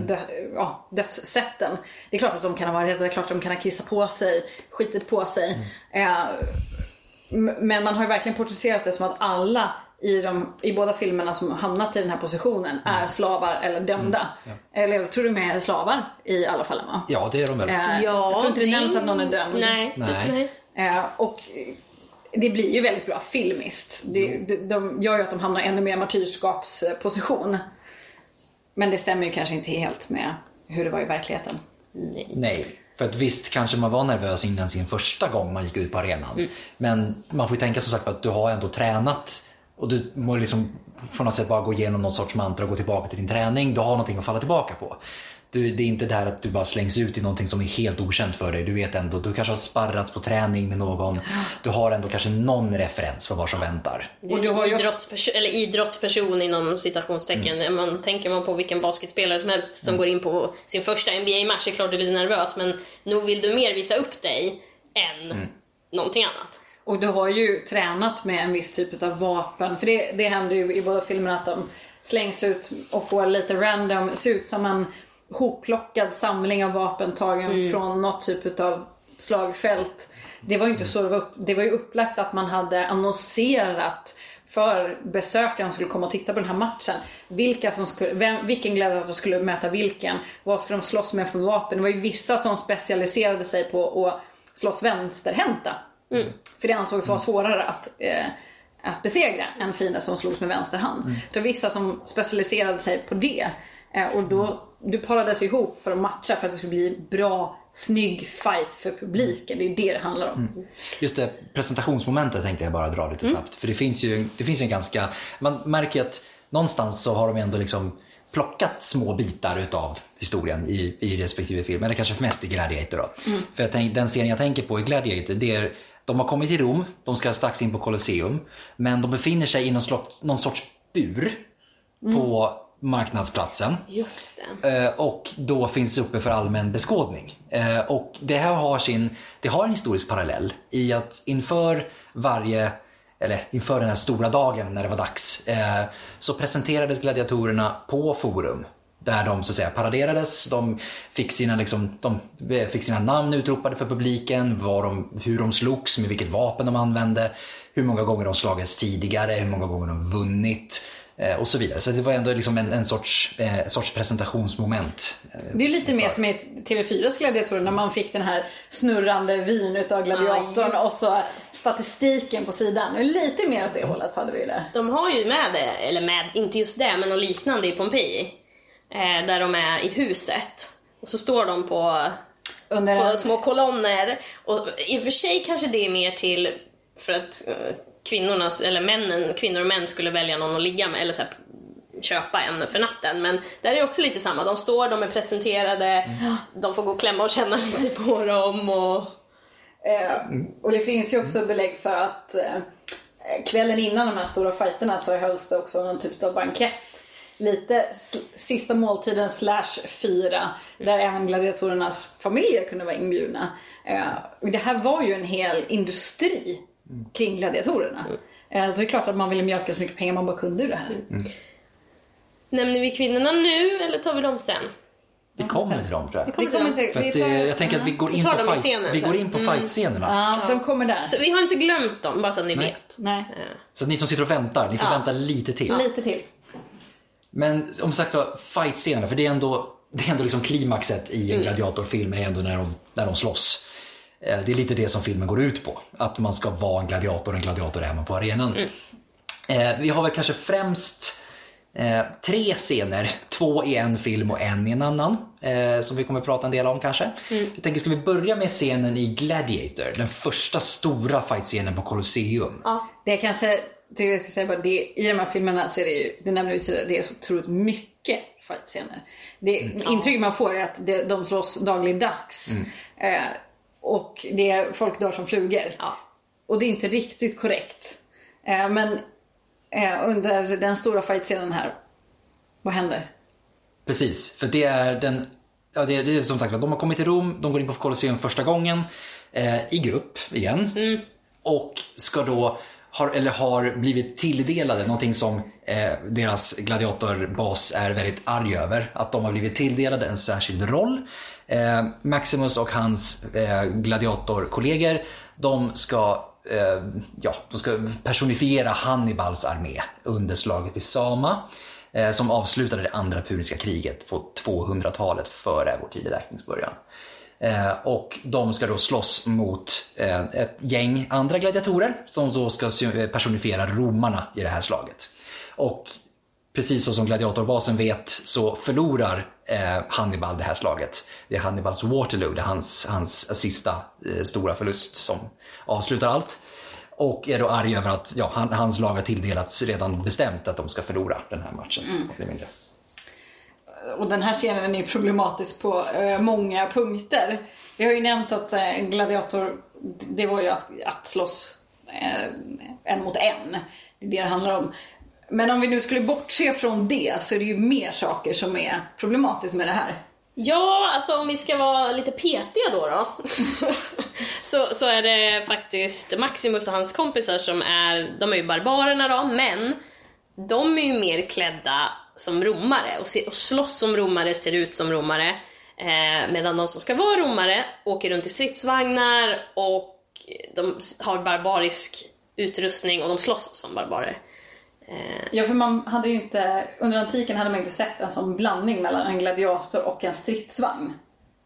dö, ja, dödssätten. Det är klart att de kan ha varit rädda, det är klart att de kan ha kissat på sig, skitit på sig. Eh, m- men man har ju verkligen porträtterat det som att alla i, de, i båda filmerna som hamnat i den här positionen är slavar eller dömda. Eller jag tror de är slavar i alla fall va? Ja, det är de väl. Eh, jag tror inte det nämns att någon är dömd. Nej. Nej. nej. Eh, och det blir ju väldigt bra filmiskt. Det, de, de gör ju att de hamnar ännu mer i martyrskapsposition. Men det stämmer ju kanske inte helt med hur det var i verkligheten. nej. Nej. För att visst kanske man var nervös innan sin första gång man gick ut på arenan. Men man får ju tänka som sagt att du har ändå tränat och du må liksom på något sätt bara gå igenom någon sorts mantra och gå tillbaka till din träning. Du har någonting att falla tillbaka på. Du, det är inte det här att du bara slängs ut i någonting som är helt okänt för dig. Du vet ändå, du kanske har sparrats på träning med någon. Du har ändå kanske någon referens för vad som väntar. Och du har ju- idrottsperson, eller idrottsperson inom citationstecken. Mm. Man tänker man på vilken basketspelare som helst som går in på sin första NBA-match, det är klart du är lite nervös men nog vill du mer visa upp dig än Mm. någonting annat. Och du har ju tränat med en viss typ av vapen. För det, det händer ju i båda filmerna att de slängs ut och får lite random, ser ut som en hopplockad samling av vapen tagen från något typ av slagfält. Det var ju inte så det var, upp, det var ju upplagt att man hade annonserat för besökaren som skulle komma och titta på den här matchen. Vilka som skulle, vem, vilken gladiator skulle möta vilken. Vad skulle de slåss med för vapen. Det var ju vissa som specialiserade sig på att slåss vänsterhänta. För det ansågs vara svårare att, eh, att besegra än fiender som slogs med vänster hand. Det var vissa som specialiserade sig på det. Eh, och då du parades ihop för att matcha för att det skulle bli bra, snygg fight för publiken. Det är det det handlar om. Just det, presentationsmomentet tänkte jag bara dra lite snabbt. För det finns ju, det finns ju en ganska, man märker att någonstans så har de ändå liksom plockat små bitar utav historien i, i respektive film. Eller kanske mest i Gladiator då. För jag tänk, den scenen jag tänker på i Gladiator det är de har kommit till Rom, de ska strax in på Colosseum. Men de befinner sig i någon, slott, någon sorts bur. på marknadsplatsen. Just det. Eh, och då finns uppe för allmän beskådning. Eh, och det här har sin, det har en historisk parallell i att inför varje, eller inför den här stora dagen när det var dags, eh, så presenterades gladiatorerna på forum. Där de så att säga paraderades, de fick sina, liksom, de fick sina namn utropade för publiken, vad de, hur de slogs, med vilket vapen de använde, hur många gånger de slagits tidigare, hur många gånger de vunnit och så vidare. Så det var ändå liksom en, en sorts, eh, sorts presentationsmoment. eh, Det är lite mer som i TV4s gladiatorer när man fick den här snurrande vyn utav gladiatorn Ja, och så statistiken på sidan. Och lite mer åt det hållet hade vi det. De har ju med det, eller med, inte just det, men något liknande i Pompeji. Eh, där de är i huset. Och så står de på, Under på en, små kolonner. Och i och för sig kanske det är mer till för att kvinnornas, eller männen, kvinnor och män skulle välja någon att ligga med, eller så här, köpa en för natten. Men där är det också lite samma, de står, de är presenterade, de får gå och klämma och känna <laughs> lite på dem och... eh, och det finns ju också belägg för att eh, kvällen innan de här stora fighterna så hölls det också någon typ av bankett. Lite sista måltiden slash fira där även gladiatorernas familjer kunde vara inbjudna. Eh, och det här var ju en hel industri kring gladiatorerna. Eh, så det är klart att man ville mjölka så mycket pengar man bara kunde ur det här. Nämner vi kvinnorna nu eller tar vi dem sen? Vi kommer till dem tror jag. Vi kommer inte, För vi tar, eh, jag tänker att vi går in på, fight, scenen vi går in på Mm. fightscenerna. ja, de kommer där. Så vi har inte glömt dem, bara så att ni Nej. vet. Nej, Så att ni som sitter och väntar, ni får Ja. vänta lite till. lite till. Men om sagt fightscenerna, för det är ändå, det är ändå liksom klimaxet i Mm. en gladiatorfilm är ändå när de, när de slåss. Eh, Det är lite det som filmen går ut på. Att man ska vara en gladiator, en gladiator är man på arenan. Mm. Eh, vi har väl kanske främst eh, tre scener, två i en film och en i en annan. Som vi kommer att prata en del om kanske. Mm. Jag tänker, ska vi börja med scenen i Gladiator? Den första stora fightscenen på Colosseum. Ja. Det jag kan säga, det jag ska säga bara, det, i de här filmerna så är det ju, det nämnde vi det är så otroligt mycket fightscener. Det intrycket man får är att det, de slåss dagligdags. Eh, och det är, folk dör som flugor. Ja. Och det är inte riktigt korrekt. Eh, men eh, under den stora fightscenen här, vad händer? Precis, för det är den Ja, det, är- det är som sagt att de har kommit till Rom, de går in på Colosseum första gången eh, i grupp igen. Och ska då, har, eller har blivit tilldelade någonting som eh, deras gladiatorbas är väldigt arg över. Att de har blivit tilldelade en särskild roll. Eh, Maximus och hans eh, gladiatorkollegor, de ska eh, ja, de ska personifiera Hannibals armé under slaget vid Sama eh, som avslutade det andra puniska kriget på 200-talet före vår tideräknings början. Eh, och de ska då slåss mot eh, ett gäng andra gladiatorer som då ska personifiera romarna i det här slaget. Och precis så som gladiatorbasen vet så förlorar eh, Hannibal det här slaget. Det är Hannibals Waterloo, det är hans, hans sista eh, stora förlust som avslutar allt. Och är då arg över att ja, han, hans lag har tilldelats redan bestämt att de ska förlora den här matchen. mindre. Och den här scenen är problematisk på eh, många punkter. Vi har ju nämnt att eh, gladiator, det var ju att, att slåss eh, en mot en. Det är det det handlar om. Men om vi nu skulle bortse från det så är det ju mer saker som är problematiskt med det här. Ja, alltså om vi ska vara lite petiga då då. <laughs> så, så är det faktiskt Maximus och hans kompisar som är, de är ju barbarerna då, men de är ju mer klädda som romare och, se, och slåss som romare, ser ut som romare. Eh, medan de som ska vara romare åker runt i stridsvagnar och de har barbarisk utrustning och de slåss som barbarer. Eh, Ja, för man hade ju inte, under antiken hade man inte sett en sån blandning mellan en gladiator och en stridsvagn.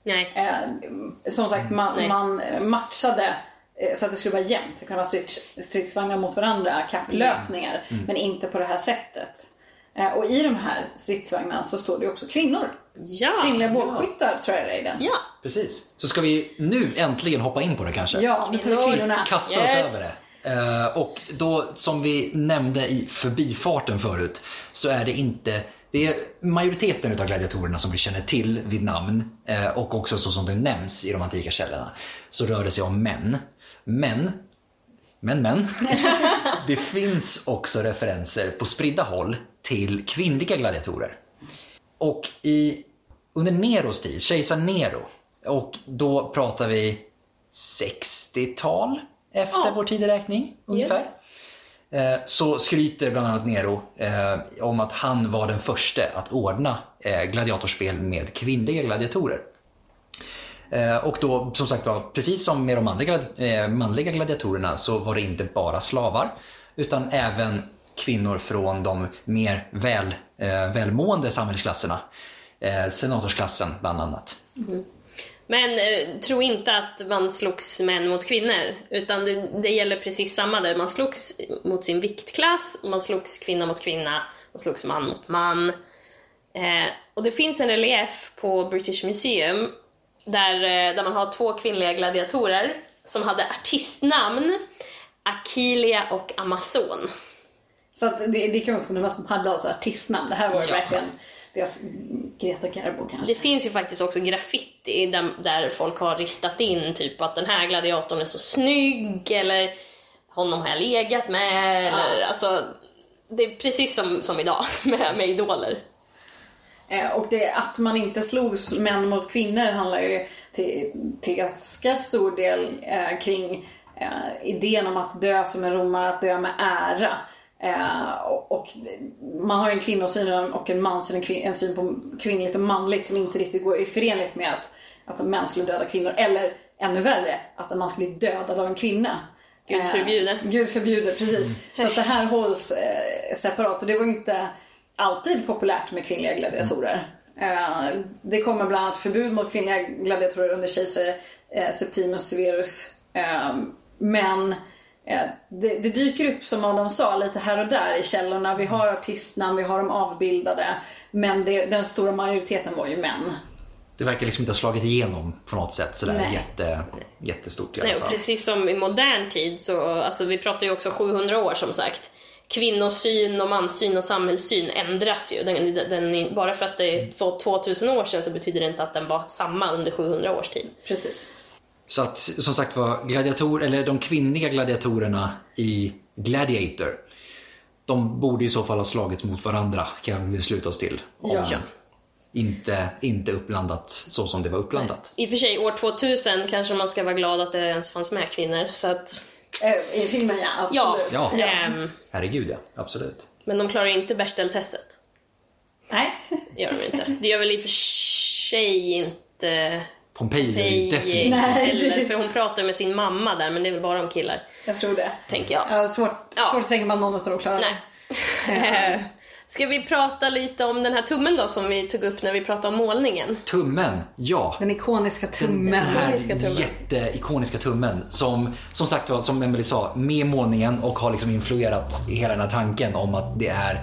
nej. Eh, som sagt, man, Nej. man matchade eh, så att det skulle vara jämnt. Det kan vara strids, stridsvagnar mot varandra, kapplöpningar. Men inte på det här sättet. Eh, och i de här stridsvagnarna så står det också kvinnor. Ja! Kvinnliga bågskyttar tror jag det är i den. Ja! Precis. Så ska vi nu äntligen hoppa in på det kanske? Ja, nu tar vi Kvinnor. kvinnorna. Kasta Yes. oss över det. Eh, och då, som vi nämnde i förbifarten förut, så är det inte det är majoriteten av gladiatorerna som vi känner till vid namn eh, och också så som det nämns i de antika källorna så rör det sig om män. Men, men, men. <laughs> det finns också referenser på spridda håll till kvinnliga gladiatorer. Och i, under Neros tid, kejsar Nero, och då pratar vi 60-tal efter Ja. vår tideräkning ungefär. Yes. Eh, Så skryter bland annat Nero eh, om att han var den första att ordna eh, gladiatorspel med kvinnliga gladiatorer. Eh, Och då, som sagt var, precis som med de manliga, eh, manliga gladiatorerna så var det inte bara slavar utan även kvinnor från de mer väl, välmående samhällsklasserna. Senatorsklassen bland annat. Men eh, tro inte att man slogs män mot kvinnor, utan det, det gäller precis samma där. Man slogs mot sin viktklass, man slogs kvinna mot kvinna, man slogs man mot man. Eh, och det finns en relief på British Museum där, eh, där man har två kvinnliga gladiatorer som hade artistnamn, Aquilia och Amazon. Så det, det kan också nämnas att de hade alltså artistnamn. Det här var ju Ja. verkligen deras Greta Garbo kanske. Det finns ju faktiskt också graffiti där, där folk har ristat in typ att den här gladiatorn är så snygg eller honom har jag legat med eller alltså det är precis som, som idag <laughs> med, med idoler. Eh, Och det, att man inte slogs män mot kvinnor handlar ju till, till ganska stor del eh, kring eh, idén om att dö som en romare, att dö med ära. Eh, och, man har ju en kvinnosyn och en mansyn, en, en syn på kvinnligt och manligt som inte riktigt går i förenligt med att, att en män skulle döda kvinnor. Eller ännu värre, att en man skulle bli dödad av en kvinna. Gud förbjude. Eh, Gud förbjude, precis. Så att det här hålls eh, separat och det var ju inte alltid populärt med kvinnliga gladiatorer. Eh, det kommer bland annat förbud mot kvinnliga gladiatorer under kejsare eh, Septimus Severus. Eh, men eh, det, det dyker upp som Adam sa lite här och där i källorna. Vi har artistnamn, vi har dem avbildade. Men det, den stora majoriteten var ju män. Det verkar liksom inte ha slagit igenom på något sätt sådär Nej. jätte, jättestort i alla Nej, och fall. precis som i modern tid så, alltså vi pratar ju också 700 år som sagt. Kvinnosyn och manssyn och samhällssyn ändras ju. Den, den, bara för att det är två- 2000 år sedan så betyder det inte att den var samma under 700 års tid. Precis. Så att som sagt var, gladiator, eller de kvinnliga gladiatorerna i Gladiator, de borde i så fall ha slagits mot varandra kan vi sluta oss till. Om Ja. Inte, inte uppblandat så som det var uppblandat. I och för sig, år 2000 kanske man ska vara glad att det ens fanns med kvinnor. Så att, Eh, I filmen ja, ja. absolut. Ja. ehm, Herregud ja, absolut. men de klarar inte Bechdel-testet. Nej. Det gör de inte. Det gör väl i och för sig inte Pompeji är ju definitivt... Nej. heller, för hon pratar med sin mamma där, men det är väl bara om killar, Jag tror det. tänker jag. Ja, svårt, Ja. svårt att tänka mig att någon av dem klarar det. Nej. <laughs> Ska vi prata lite om den här tummen då som vi tog upp när vi pratade om målningen? Tummen, ja. Den ikoniska tummen. Den här Ikoniska tummen. jätteikoniska tummen som, som sagt var, som Emelie sa, med målningen och har liksom influerat hela den här tanken om att det är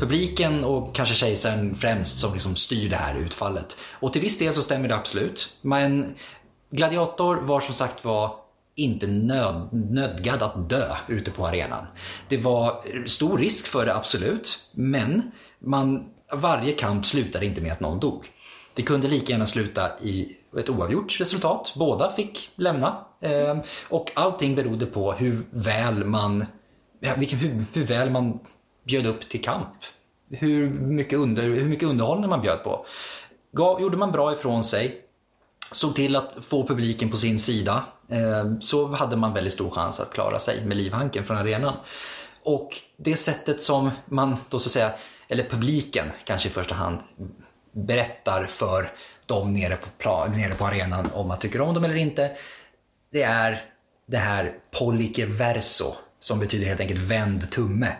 publiken och kanske kejsaren främst som liksom styr det här utfallet. Och till viss del så stämmer det absolut. Men Gladiator var som sagt var inte nöd, nödgad att dö ute på arenan. Det var stor risk för det absolut, men man, varje kamp slutade inte med att någon dog. Det kunde lika gärna sluta i ett oavgjort resultat. Båda fick lämna. Eh, och allting berodde på hur väl man, ja, hur, hur väl man bjöd upp till kamp. Hur mycket, under, hur mycket underhållning man bjöd på. Gav, gjorde man bra ifrån sig, såg till att få publiken på sin sida, eh, så hade man väldigt stor chans att klara sig med livhanken från arenan. Och det sättet som man då så att säga, eller publiken kanske i första hand, berättar för de nere på, nere på arenan om man tycker om dem eller inte. Det är det här polike verso som betyder helt enkelt vänd tumme.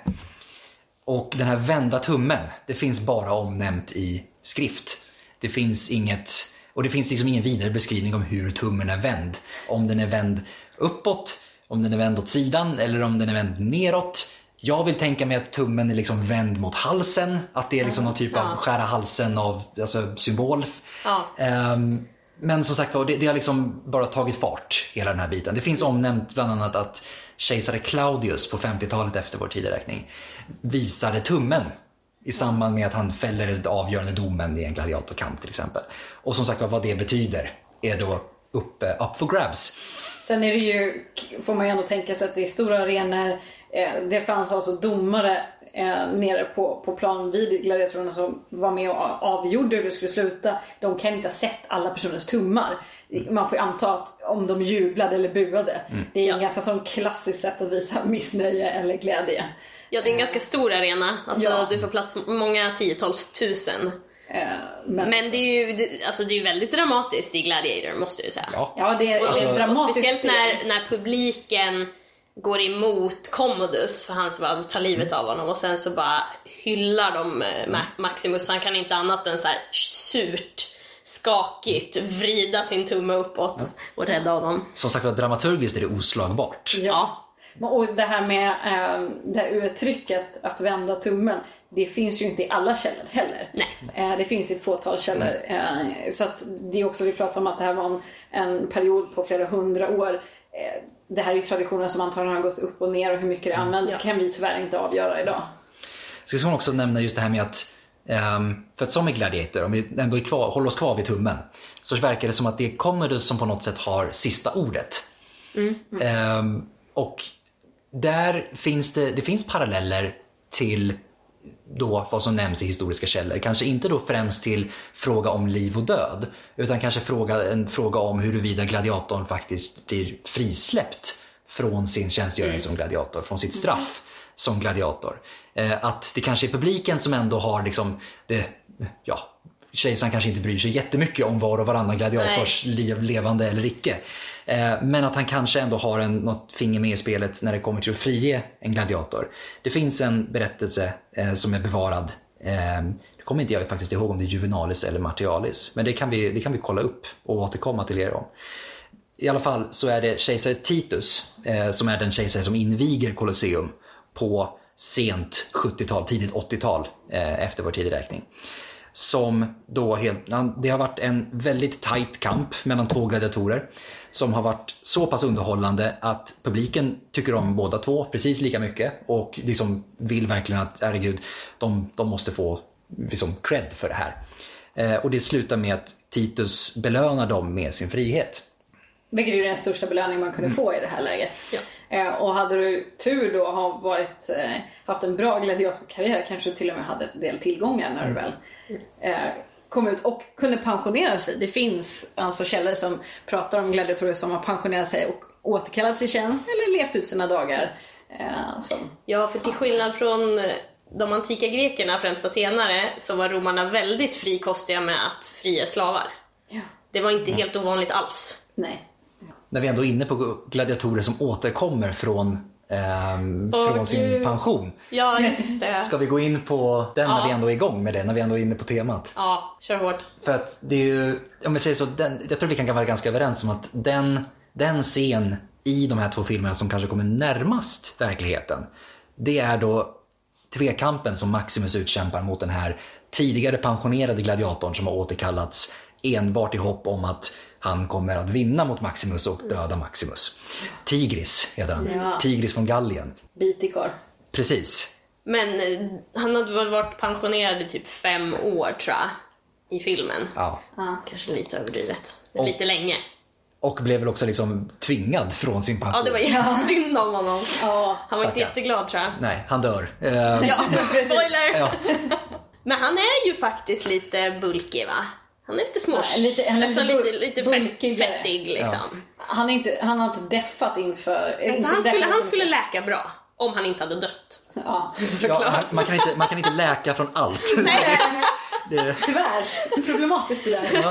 Och den här vända tummen, det finns bara omnämnt i skrift. Det finns inget, och det finns liksom ingen vidare beskrivning om hur tummen är vänd. Om den är vänd uppåt, om den är vänd åt sidan eller om den är vänd neråt. Jag vill tänka mig att tummen är liksom vänd mot halsen, att det är liksom någon typ av skära halsen av alltså, symbol. Ja. Ehm, men som sagt var, det, det har liksom bara tagit fart, hela den här biten. Det finns omnämnt bland annat att kejsare Claudius på 50-talet efter vår tideräkning visade tummen i samband med att han fäller den avgörande domen i en gladiatorkamp till exempel. Och som sagt var, vad det betyder är då upp, up for grabs. Sen är det ju, får man ju ändå tänka sig att det är stora arenor, eh, det fanns alltså domare eh, nere på, på plan vid gladiatorerna som var med och avgjorde hur det skulle sluta. De kan inte ha sett alla personers tummar. Man får ju anta att om de jublade eller buade. Det är ju Ja. en ganska sån klassiskt sätt att visa missnöje eller glädje. Ja, det är en ganska stor arena. Alltså, Ja. det får plats många tiotals tusen. Eh, men, Men det är ju det, alltså, det är ju väldigt dramatiskt i Gladiator, måste jag säga. Ja. ja, det är Och, en och dramatisk speciellt när, när publiken går emot Commodus för han ska bara ta livet av honom och sen så bara hyllar de eh, Ma- Maximus. Han kan inte annat än så här surt, skakigt vrida sin tumme uppåt och rädda honom. Som sagt var, dramaturgiskt är det oslagbart. Ja. Och det här med eh, det här uttrycket att vända tummen. Det finns ju inte i alla källor heller. Nej. Eh, det finns i ett fåtal källor. Så att det är också, vi pratar om att det här var en, en period på flera hundra år. Det här är ju traditioner som antagligen har gått upp och ner och hur mycket det används Ja. kan vi tyvärr inte avgöra idag. Ska man också nämna just det här med att, ehm, för att som i Gladiator, om vi ändå kvar, håller oss kvar vid tummen, så verkar det som att det är Commodus som på något sätt har sista ordet. Ehm, och där finns det, det finns paralleller till då vad som nämns i historiska källor. Kanske inte då främst till fråga om liv och död. Utan kanske fråga, en fråga om huruvida gladiatorn faktiskt blir frisläppt från sin tjänstgöring som gladiator, från sitt straff som gladiator. Eh, att det kanske är publiken som ändå har liksom det, ja, kejsaren kanske inte bryr sig jättemycket om var och varannan gladiators liv, levande eller icke. Eh, men att han kanske ändå har en, något finger med i spelet när det kommer till att frige en gladiator. Det finns en berättelse eh, som är bevarad. Eh, det kommer inte jag faktiskt ihåg om det är Juvenalis eller Martialis. Men det kan vi, det kan vi kolla upp och återkomma till er om. I alla fall så är det kejsare Titus eh, som är den kejsare som inviger Colosseum på sent 70-tal, tidigt 80-tal eh, efter vår tideräkning. Som då helt, det har varit en väldigt tight kamp mellan två gladiatorer. Som har varit så pass underhållande att publiken tycker om båda två precis lika mycket. Och liksom vill verkligen att, herregud, de, de måste få liksom cred för det här. Eh, och det slutar med att Titus belönar dem med sin frihet. Vilket är den största belöning man kunde få i det här läget. Eh, och hade du tur då ha varit, eh, haft en bra gladiatorkarriär kanske du till och med hade en del tillgångar när du väl eh, kom ut och kunde pensionera sig. Det finns alltså källor som pratar om gladiatorer som har pensionerat sig och återkallat sin tjänst eller levt ut sina dagar. Eh, som, Ja, för till skillnad från eh, de antika grekerna, främst atenare, så var romarna väldigt frikostiga med att fria slavar. ja, Det var inte helt ovanligt alls. nej. När vi ändå är inne på gladiatorer som återkommer från, ehm, Åh, från sin Gud. pension. Ja, just det. Ska vi gå in på den när Ja. vi ändå är igång med det, när vi ändå är inne på temat? Ja, kör hårt. För att det är ju, om jag säger så, den, jag tror vi kan vara ganska överens om att den, den scen i de här två filmerna som kanske kommer närmast verkligheten, det är då tvekampen som Maximus utkämpar mot den här tidigare pensionerade gladiatorn som har återkallats enbart i hopp om att han kommer att vinna mot Maximus och döda Maximus. Tigris heter han. Ja. Tigris från Gallien. Bitikor. Precis. Men eh, han hade väl varit pensionerad i typ fem år tror jag. I filmen. Ja. Kanske lite överdrivet. Och- Lite länge. Och blev väl också liksom tvingad från sin pension. Ja, det var jättesynd <laughs> om honom. Ja, Han var inte Stackarn. jätteglad tror jag. Nej, han dör. Eh, Ja, <laughs> <laughs> spoiler! ja. Men han är ju faktiskt lite bulkig va? Han är lite smås. Ja, lite- han är Nästan lite lite, fett, fettig liksom. han, är inte, han har inte deffat inför... Alltså, inte han, skulle, han skulle läka bra. Om han inte hade dött. Ja. Ja, Såklart. man, man, kan inte, man kan inte läka från allt. <laughs> <laughs> Det, Tyvärr. Problematiskt det där.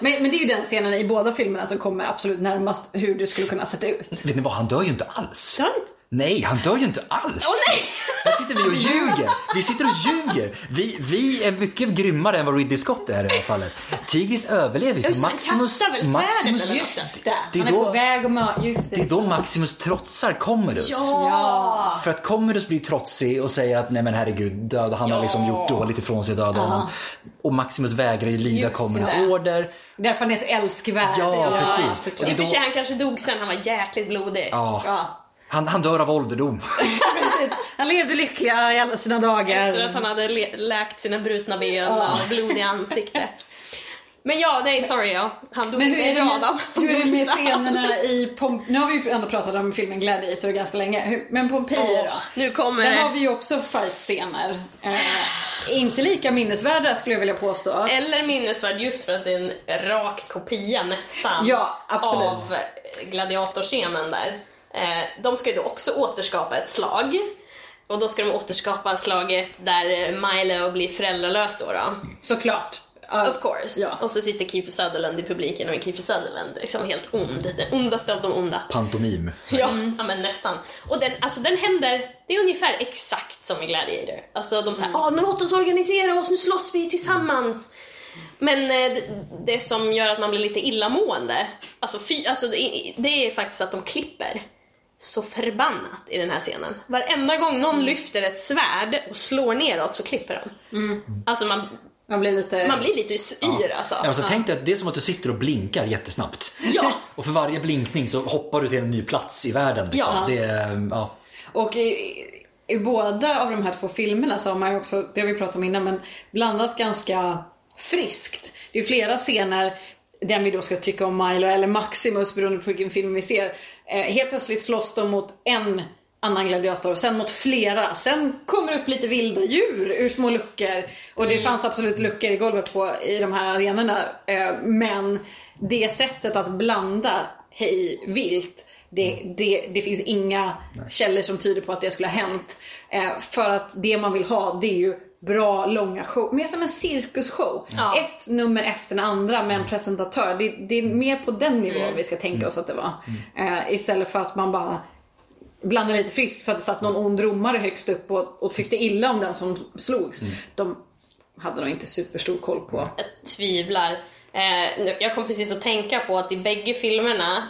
Men, men det är ju den scenen i båda filmerna som kommer absolut närmast hur det skulle kunna ha sett ut. vet ni vad, han dör ju inte alls. Inte? Nej, han dör ju inte alls. Åh nej! Här sitter vi och ljuger. Vi sitter och ljuger. Vi, vi är mycket grymmare än vad Ridley Scott är i det här fallet. Tigris överlever ju. Just det, han kastar väl svärdet eller något sånt. Det. Det är Han är då- på väg att mö- Just det. Det är då Maximus trotsar Commodus. Ja. För att Commodus blir trotsig och säger att nej men herregud, död, han har Ja. liksom gjort dåligt ifrån sig, döda honom. Och Maximus vägrar ju lyda Just Commodus det. order. Därför han är så älskvärd. Ja, precis. såklart. Och I det och för då- sig, han kanske dog sen, han var jäkligt blodig. Ja. Han, han dör av ålderdom. <laughs> Precis. Han levde lyckliga i alla sina dagar. Efter att han hade läkt sina brutna ben och blodiga ansikte. Men ja, nej sorry ja. Han dog Men hur är, det med, hur är det med <laughs> scenerna i Pompeji? Nu har vi ju ändå pratat om filmen Gladiator ganska länge. Men Pompeji då? Nu kommer Där har vi ju också fight-scener. Eh, inte lika minnesvärda skulle jag vilja påstå. Eller minnesvärd just för att det är en rak kopia nästan Ja, absolut. av gladiatorscenen där. Eh, de ska ju då också återskapa ett slag. Och då ska de återskapa slaget där Milo blir föräldralös då. då. Såklart. Ja. Of course. Ja. Och så sitter Kiefer Sutherland i publiken och är Kiefer Sutherland liksom helt ond. Den ondaste av de onda. Pantomim. Ja, Mm. ja men nästan. Och den, alltså den händer, det är ungefär exakt som i Gladiator. Alltså de säger Mm. ah, nu låt oss organisera oss, nu slåss vi tillsammans. Men eh, det, det som gör att man blir lite illamående, alltså, fy, alltså det, det är faktiskt att de klipper så förbannat i den här scenen. Varenda gång någon Mm. lyfter ett svärd och slår neråt så klipper de. Alltså man, Man blir lite... man blir lite yr alltså. Ja, alltså, Tänk dig att det är som att du sitter och blinkar jättesnabbt. Ja. <laughs> Och för varje blinkning så hoppar du till en ny plats i världen. Liksom. Ja. Det är, ja. Och i, i båda av de här två filmerna så har man ju också, det har vi pratat om innan, men blandat ganska friskt. Det är flera scener, den vi då ska tycka om Milo eller Maximus beroende på vilken film vi ser. Eh, helt plötsligt slåss de mot en annan gladiator, sen mot flera. Sen kommer det upp lite vilda djur ur små luckor. Och det fanns absolut luckor i golvet på, i de här arenorna. Eh, men det sättet att blanda hej vilt det, det, det finns inga källor som tyder på att det skulle ha hänt. Eh, för att det man vill ha det är ju bra långa show. Mer som en cirkusshow. Ja. Ett nummer efter det andra med en presentatör. Det, det är mer på den nivån vi ska tänka oss att det var. Eh, istället för att man bara blandar lite friskt för att det satt någon ond romare högst upp och, och tyckte illa om den som slogs. De hade nog inte superstor koll på. Jag tvivlar. Eh, jag kom precis att tänka på att i bägge filmerna,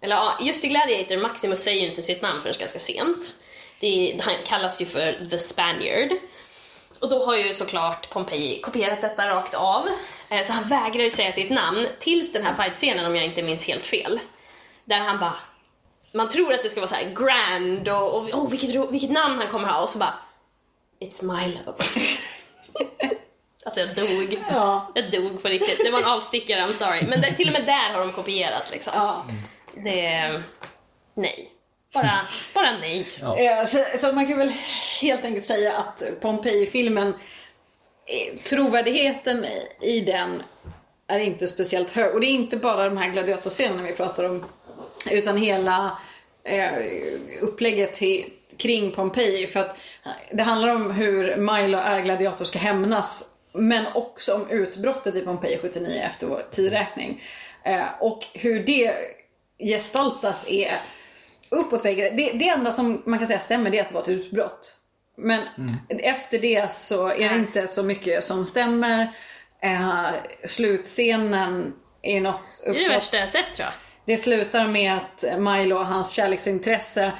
eller ja, just i Gladiator, Maximus säger ju inte sitt namn förrän ganska sent. Det han kallas ju för The Spaniard. Och då har ju såklart Pompeji kopierat detta rakt av. Eh, så han vägrar ju säga sitt namn tills den här fight-scenen om jag inte minns helt fel. Där han bara man tror att det ska vara så här grand och, och oh, vilket, vilket namn han kommer ha och så bara It's Milo. <laughs> alltså jag dog. Ja. Jag dog på riktigt. Det var en avstickare, I'm sorry. Men det, till och med där har de kopierat liksom. Ja. Det... Nej. Bara, bara nej. Ja. Eh, Så, så man kan väl helt enkelt säga att Pompeji-filmen, eh, trovärdigheten i- i den är inte speciellt hög. Och det är inte bara de här gladiatorscenerna vi pratar om. Utan hela eh, upplägget till, kring Pompeji. För att det handlar om hur Milo är gladiator ska hämnas. Men också om utbrottet i Pompeji 79 efter vår tidräkning. Eh, och hur det gestaltas är uppåt väggen. Det, det enda som man kan säga stämmer det är att det var ett utbrott. Men efter det så är det inte så mycket som stämmer. Eh, slutscenen är något Det är det uppåt. värsta jag sett tror jag. Det slutar med att Milo och hans kärleksintresse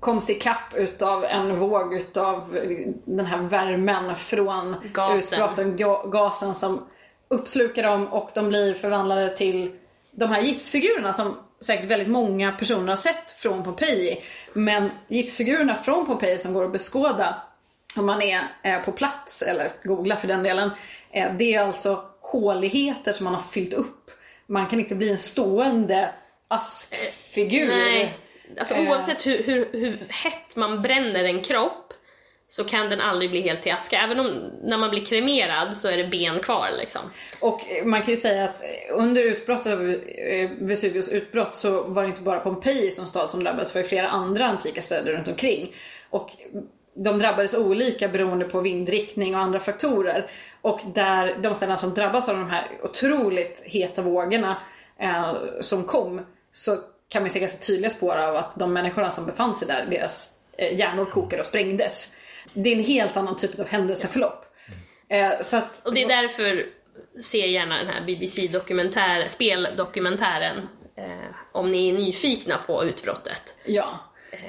koms ikapp utav en våg utav den här värmen från Gasen. utbrotten, ga- gasen som uppslukar dem och de blir förvandlade till de här gipsfigurerna som säkert väldigt många personer har sett från Pompeji. Men gipsfigurerna från Pompeji som går att beskåda om man är eh, på plats, eller googla för den delen, eh, det är alltså håligheter som man har fyllt upp. Man kan inte bli en stående askfigur. Nej. Alltså Eh. oavsett hur, hur, hur hett man bränner en kropp så kan den aldrig bli helt till aska. Även om när man blir kremerad så är det ben kvar liksom. Och man kan ju säga att under utbrottet av eh, Vesuvius utbrott så var det inte bara Pompeji som stad som drabbades, det var ju flera andra antika städer runt omkring. Och de drabbades olika beroende på vindriktning och andra faktorer. Och där de städerna som drabbas av de här otroligt heta vågorna eh, som kom så kan man se ganska tydliga spår av att de människorna som befann sig där, deras eh, hjärnor kokade och sprängdes. Det är en helt annan typ av händelseförlopp. Eh, så att, Och det är därför se gärna den här BBC-dokumentär, speldokumentären eh, om ni är nyfikna på utbrottet. Ja.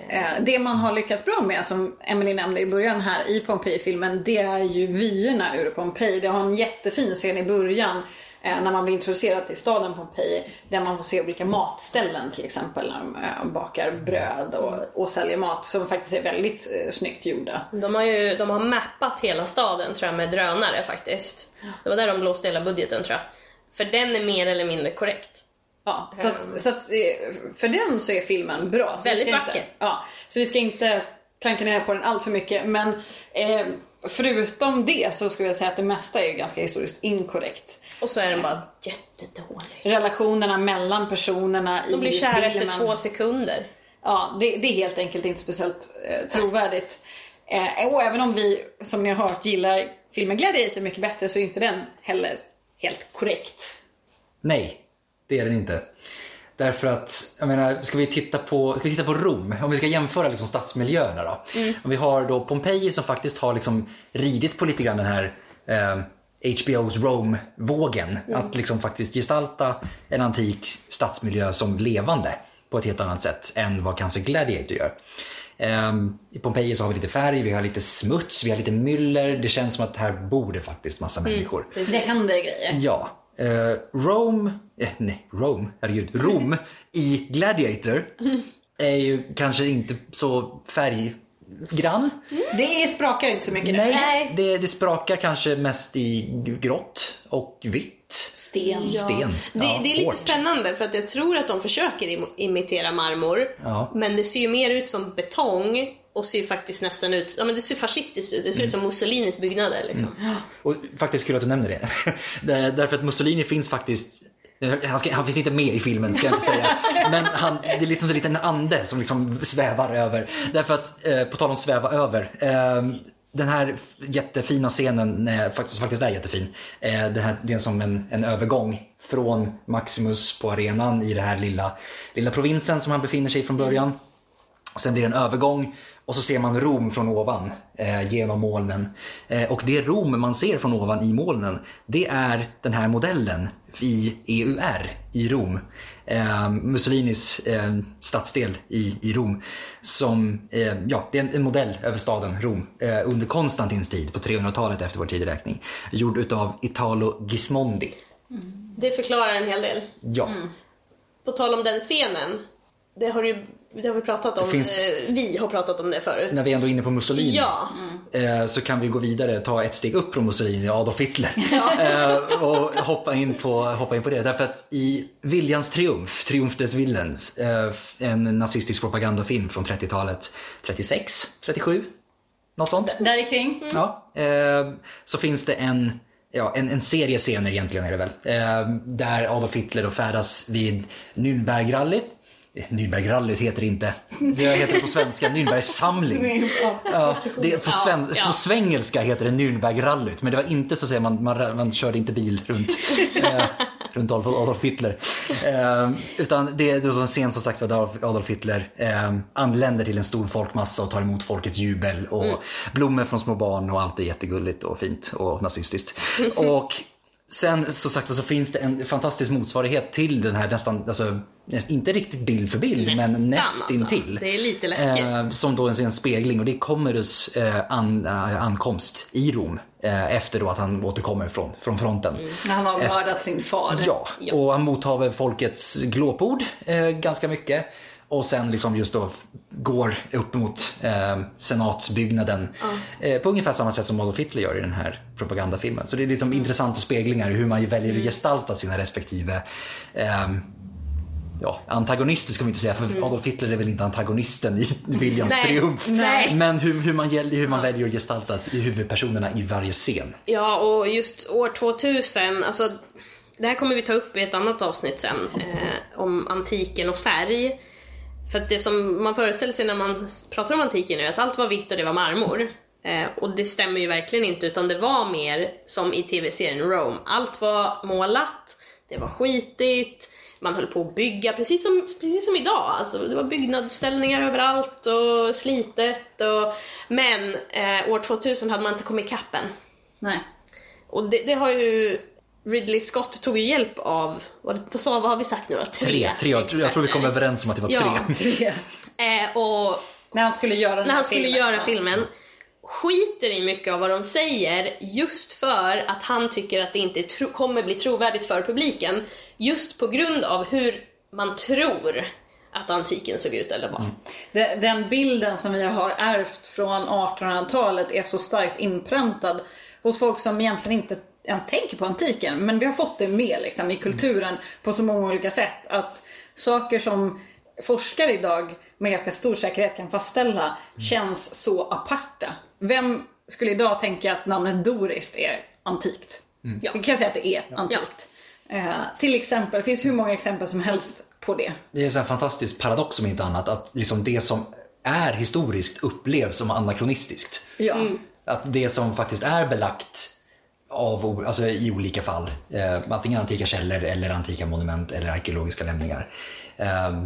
Eh, Det man har lyckats bra med, som Emily nämnde i början här i Pompeji-filmen, det är ju vyerna ur Pompeji. Det har en jättefin scen i början eh, när man blir introducerad till staden Pompeji. Där man får se olika matställen till exempel när de eh, bakar bröd och, och säljer mat som faktiskt är väldigt eh, snyggt gjorda. De har ju de har mappat hela staden tror jag med drönare faktiskt. Det var där de blåste hela budgeten tror jag. För den är mer eller mindre korrekt. Ja, så att, så att eh, för den så är filmen bra. Så Väldigt vacker. Inte, ja, så vi ska inte klanka ner på den allt för mycket. Men eh, förutom det så skulle jag säga att det mesta är ju ganska historiskt inkorrekt. Och så är den bara jättedålig. Relationerna mellan personerna i De blir kära filmen. efter två sekunder. Ja, det, det är helt enkelt inte speciellt eh, trovärdigt. Eh, och även om vi, som ni har hört, gillar filmen Gladiator mycket bättre så är inte den heller helt korrekt. Nej, det är den inte. Därför att, jag menar, ska vi titta på, ska vi titta på Rom? Om vi ska jämföra liksom stadsmiljöerna då. Om vi har då Pompeji som faktiskt har liksom ridit på lite grann den här eh, HBO's Rome-vågen. Att liksom faktiskt gestalta en antik stadsmiljö som levande på ett helt annat sätt än vad kanske Gladiator gör. Ehm, I Pompeji så har vi lite färg, vi har lite smuts, vi har lite myller. Det känns som att här bor det faktiskt massa människor. Det händer grejer. Ja. Eh, Rome, eh, nej Rome, herregud, Rom i Gladiator är ju kanske inte så färggrann. Det sprakar inte så mycket nu. Nej, det, det sprakar kanske mest i grått och vitt. Sten. Sten. Det, Ja, det är lite hårt. spännande för att jag tror att de försöker im- imitera marmor. Ja. Men det ser ju mer ut som betong och ser faktiskt nästan ut, ja men det ser fascistiskt ut. Det ser ut som Mussolinis byggnader liksom. Och faktiskt kul att du nämner det. <laughs> därför att Mussolini finns faktiskt han, ska, han finns inte med i filmen ska jag inte säga. Men han, det är lite som en liten ande som liksom svävar över. Därför att, eh, på tal om sväva över. Eh, den här jättefina scenen, eh, faktiskt, faktiskt är jättefin. Eh, den här, det är som en, en övergång från Maximus på arenan i den här lilla, lilla provinsen som han befinner sig i från början. Sen blir det en övergång och så ser man Rom från ovan eh, genom molnen. Eh, och det Rom man ser från ovan i molnen, det är den här modellen i EUR i Rom. Eh, Mussolinis eh, stadsdel i, i Rom. Som, eh, ja, det är en, en modell över staden Rom eh, under Konstantins tid på 300-talet efter vår tideräkning. Gjord utav Italo Gismondi. Det förklarar en hel del. Ja, På tal om den scenen, det har, ju, det har vi pratat om, finns- eh, vi har pratat om det förut. när vi ändå är inne på Mussolini. Ja, eh, så kan vi gå vidare, ta ett steg upp från Mussolini, Adolf Hitler. <laughs> Eh, och hoppa in, på, hoppa in på det. Därför att i Viljans triumf, Triumf des Willens, en nazistisk propagandafilm från 30-talet, 36, 37, något sånt. Där kring. Ja, eh, så finns det en, ja, en, en serie scener egentligen är det väl. Eh, där Adolf Hitler då färdas vid Nürnbergrallyt. Nürnbergrallyt heter det inte. Det heter det på svenska, Nürnbergsamling. Ja, det, på, sven, Ja, ja. på svengelska heter det Nürnbergrallyt, men det var inte så att säga, man, man, man körde inte bil runt, <laughs> eh, runt Adolf, Adolf Hitler. Eh, utan det är då en scen som sagt var där Adolf, Hitler eh, anländer till en stor folkmassa och tar emot folkets jubel och blommor från små barn och allt är jättegulligt och fint och nazistiskt. Och Sen så sagt så finns det en fantastisk motsvarighet till den här nästan, alltså, inte riktigt bild för bild men Nästan, nästintill. alltså. Det är lite läskigt. Eh, som då är en spegling och det är Commodus eh, an, eh, ankomst i Rom eh, efter då att han återkommer från, från fronten. När han har mördat sin far. Ja, Ja. och han mottar folkets glåpord eh, ganska mycket. Och sen liksom just då går upp mot eh, senatsbyggnaden eh, på ungefär samma sätt som Adolf Hitler gör i den här propagandafilmen. Så det är liksom intressanta speglingar i hur man väljer att gestalta sina respektive eh, ja, antagonister ska vi inte säga, för Adolf Hitler är väl inte antagonisten i <laughs> Viljans Nej, triumf. nej. Men hur, hur, man, hur man väljer att gestalta huvudpersonerna i varje scen. Ja, och just år 2000, alltså det här kommer vi ta upp i ett annat avsnitt sen, eh, om antiken och färg. För det som man föreställer sig när man pratar om antiken är att allt var vitt och det var marmor. Eh, och det stämmer ju verkligen inte, utan det var mer som i tv-serien Rome. Allt var målat, det var skitigt, man höll på att bygga precis som, precis som idag. Alltså, det var byggnadsställningar överallt och slitet. Och, men eh, år 2000 hade man inte kommit ikapp än. Nej. Och det, det har ju Ridley Scott tog ju hjälp av, vad, vad, vad har vi sagt nu då? Tre, Tre, tre jag, tror- jag tror vi kom överens om att det var Ja. tre. Tre. Eh, och När han skulle göra när han skulle filmen. göra filmen skiter i mycket av vad de säger just för att han tycker att det inte tro- kommer bli trovärdigt för publiken. Just på grund av hur man tror att antiken såg ut eller var. Det- Den bilden som vi har ärvt från 1800-talet är så starkt inpräntad hos folk som egentligen inte ens tänker på antiken. Men vi har fått det med liksom, i kulturen på så många olika sätt. Att saker som forskare idag med ganska stor säkerhet kan fastställa känns så aparta. Vem skulle idag tänka att namnet Dorist är antikt? Ja. Vi kan säga att det är antikt. Eh, till exempel, det finns hur många exempel som helst på det. Det är en fantastisk paradox om inte annat. Att liksom det som är historiskt upplevs som anakronistiskt. Ja. Att det som faktiskt är belagt av, alltså i olika fall, eh, antingen antika källor eller antika monument eller arkeologiska lämningar, eh,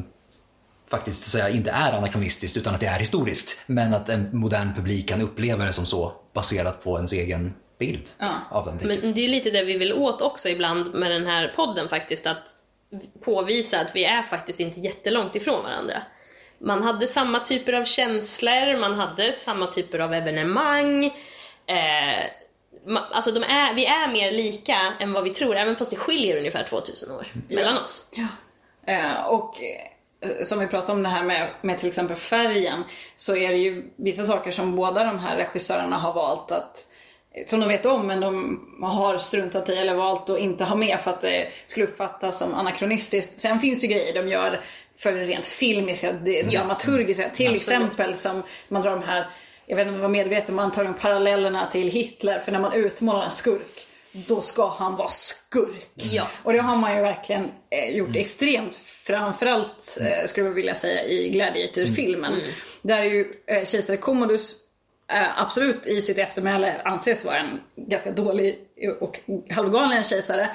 faktiskt så inte är anakronistiskt utan att det är historiskt. Men att en modern publik kan uppleva det som så baserat på ens egen bild av antiken. Men det är lite det vi vill åt också ibland med den här podden faktiskt, att påvisa att vi är faktiskt inte jättelångt ifrån varandra. Man hade samma typer av känslor, man hade samma typer av evenemang. Eh, alltså de är, vi är mer lika än vad vi tror, även fast det skiljer ungefär 2000 år mellan oss. Eh, och eh, som vi pratade om det här med, med till exempel färgen så är det ju vissa saker som båda de här regissörerna har valt att som de vet om men de har struntat i eller valt att inte ha med för att det skulle uppfattas som anakronistiskt. Sen finns det ju grejer de gör för det rent filmiska, det dramaturgiska. Till exempel som man drar de här, jag vet inte om jag var medveten om antagligen parallellerna till Hitler. För när man utmålar en skurk, då ska han vara skurk. Ja. Och det har man ju verkligen eh, gjort extremt, framförallt eh, skulle jag vilja säga i Gladiator-filmen. Där är ju eh, kejsare Commodus eh, absolut i sitt eftermäle anses vara en ganska dålig och halvgalen kejsare.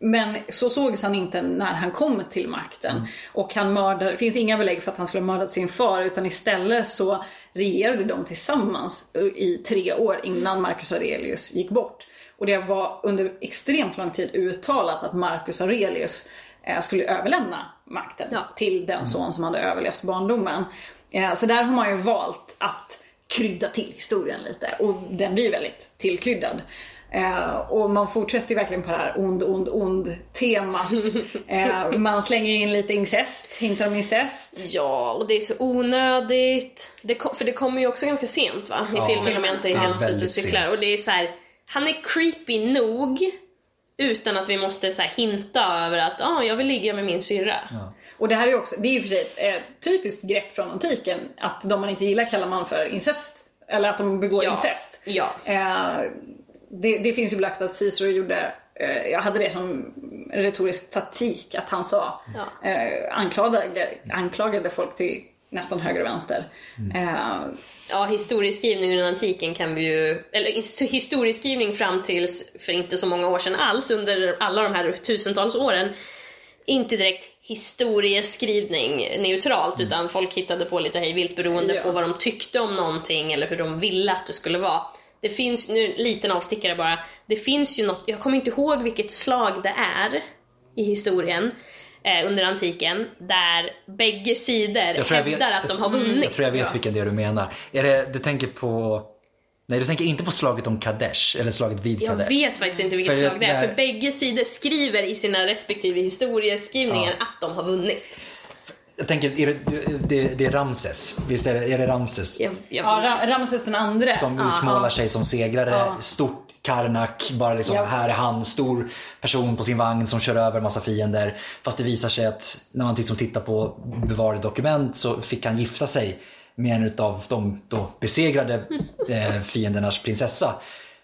Men så sågs han inte när han kom till makten. Och han mördade, det finns inga belägg för att han skulle ha mördat sin far utan istället så regerade de tillsammans i tre år innan Marcus Aurelius gick bort. Och det var under extremt lång tid uttalat att Marcus Aurelius eh, skulle överlämna makten Ja. till den son som hade överlevt barndomen. Eh, Så där har man ju valt att krydda till historien lite och den blir väldigt tillkryddad. Eh, och man fortsätter ju verkligen på det här ond, ond, ond temat. <laughs> Eh, man slänger in lite incest, hintar om incest. Ja, och det är så onödigt. Det kom, för det kommer ju också ganska sent va? I Ja. filmen om jag inte är Ja, helt ute och cyklar. Och det är så här, han är creepy nog utan att vi måste så här hinta över att ah, jag vill ligga med min syrra. Och det här är ju också, det är ju för sig ett eh, typiskt grepp från antiken. Att de man inte gillar kallar man för incest. Eller att de begår Ja. incest. Ja. Eh, det, det finns ju belagt att Cicero gjorde, eh, jag hade det som retorisk taktik, att han sa, Ja. eh, anklagade, anklagade folk till nästan höger och vänster. Eh, Ja, historieskrivning under antiken kan vi ju, eller his- historieskrivning fram tills för inte så många år sedan alls, under alla de här tusentals åren, inte direkt historieskrivning neutralt, utan folk hittade på lite hej vilt beroende Ja. på vad de tyckte om någonting eller hur de ville att det skulle vara. Det finns, nu en liten avstickare bara, det finns ju något, jag kommer inte ihåg vilket slag det är i historien eh, under antiken, där bägge sidor Jag jag vet- hävdar att de har vunnit. Jag tror jag vet jag. vilken det är du menar. Är det, du tänker på... Nej, du tänker inte på slaget om Kadesh eller slaget vid Jag Kadesh. vet faktiskt inte vilket För slag det är, där- för bägge sidor skriver i sina respektive historieskrivningar att de har vunnit. Jag tänker, är det, det, det är Ramses. Visst är det, är det Ramses? Jag, jag, ja, Ra- Ramses den andre. Som utmålar sig som segrare. Ja. Stort Karnak, bara liksom Ja. här är han, stor person på sin vagn som kör över massa fiender. Fast det visar sig att när man liksom tittar på bevarade dokument så fick han gifta sig med en av de då besegrade <laughs> eh, fiendernas prinsessa.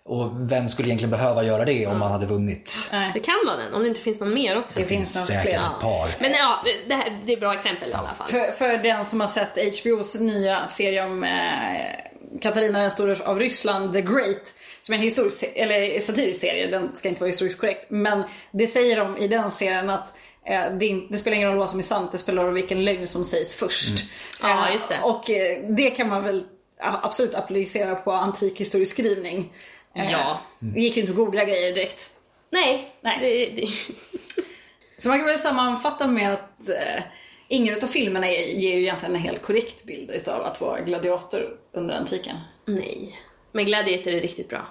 Och vem skulle egentligen behöva göra det om man hade vunnit? Det kan vara den, om det inte finns någon mer också. det finns nog Säkert fler. ett par. Men ja, det, här, det är bra exempel i alla fall. För, för den som har sett HBOs nya serie om eh, Katarina den store av Ryssland, The Great. Som är en historisk, eller satirisk serie, den ska inte vara historiskt korrekt. Men det säger de i den serien att eh, det, det spelar ingen roll vad som är sant, det spelar roll vilken lögn som sägs först. Ja, Eh, just det. Och eh, det kan man väl absolut applicera på antik historieskrivning. Eh, Ja. Det gick ju inte att googla grejer direkt. Nej, Nej. Det, det, <laughs> Så man kan väl sammanfatta med att eh, ingen av filmerna ger ju egentligen en helt korrekt bild utav att vara gladiator under antiken. nej. Men Gladiator är riktigt bra.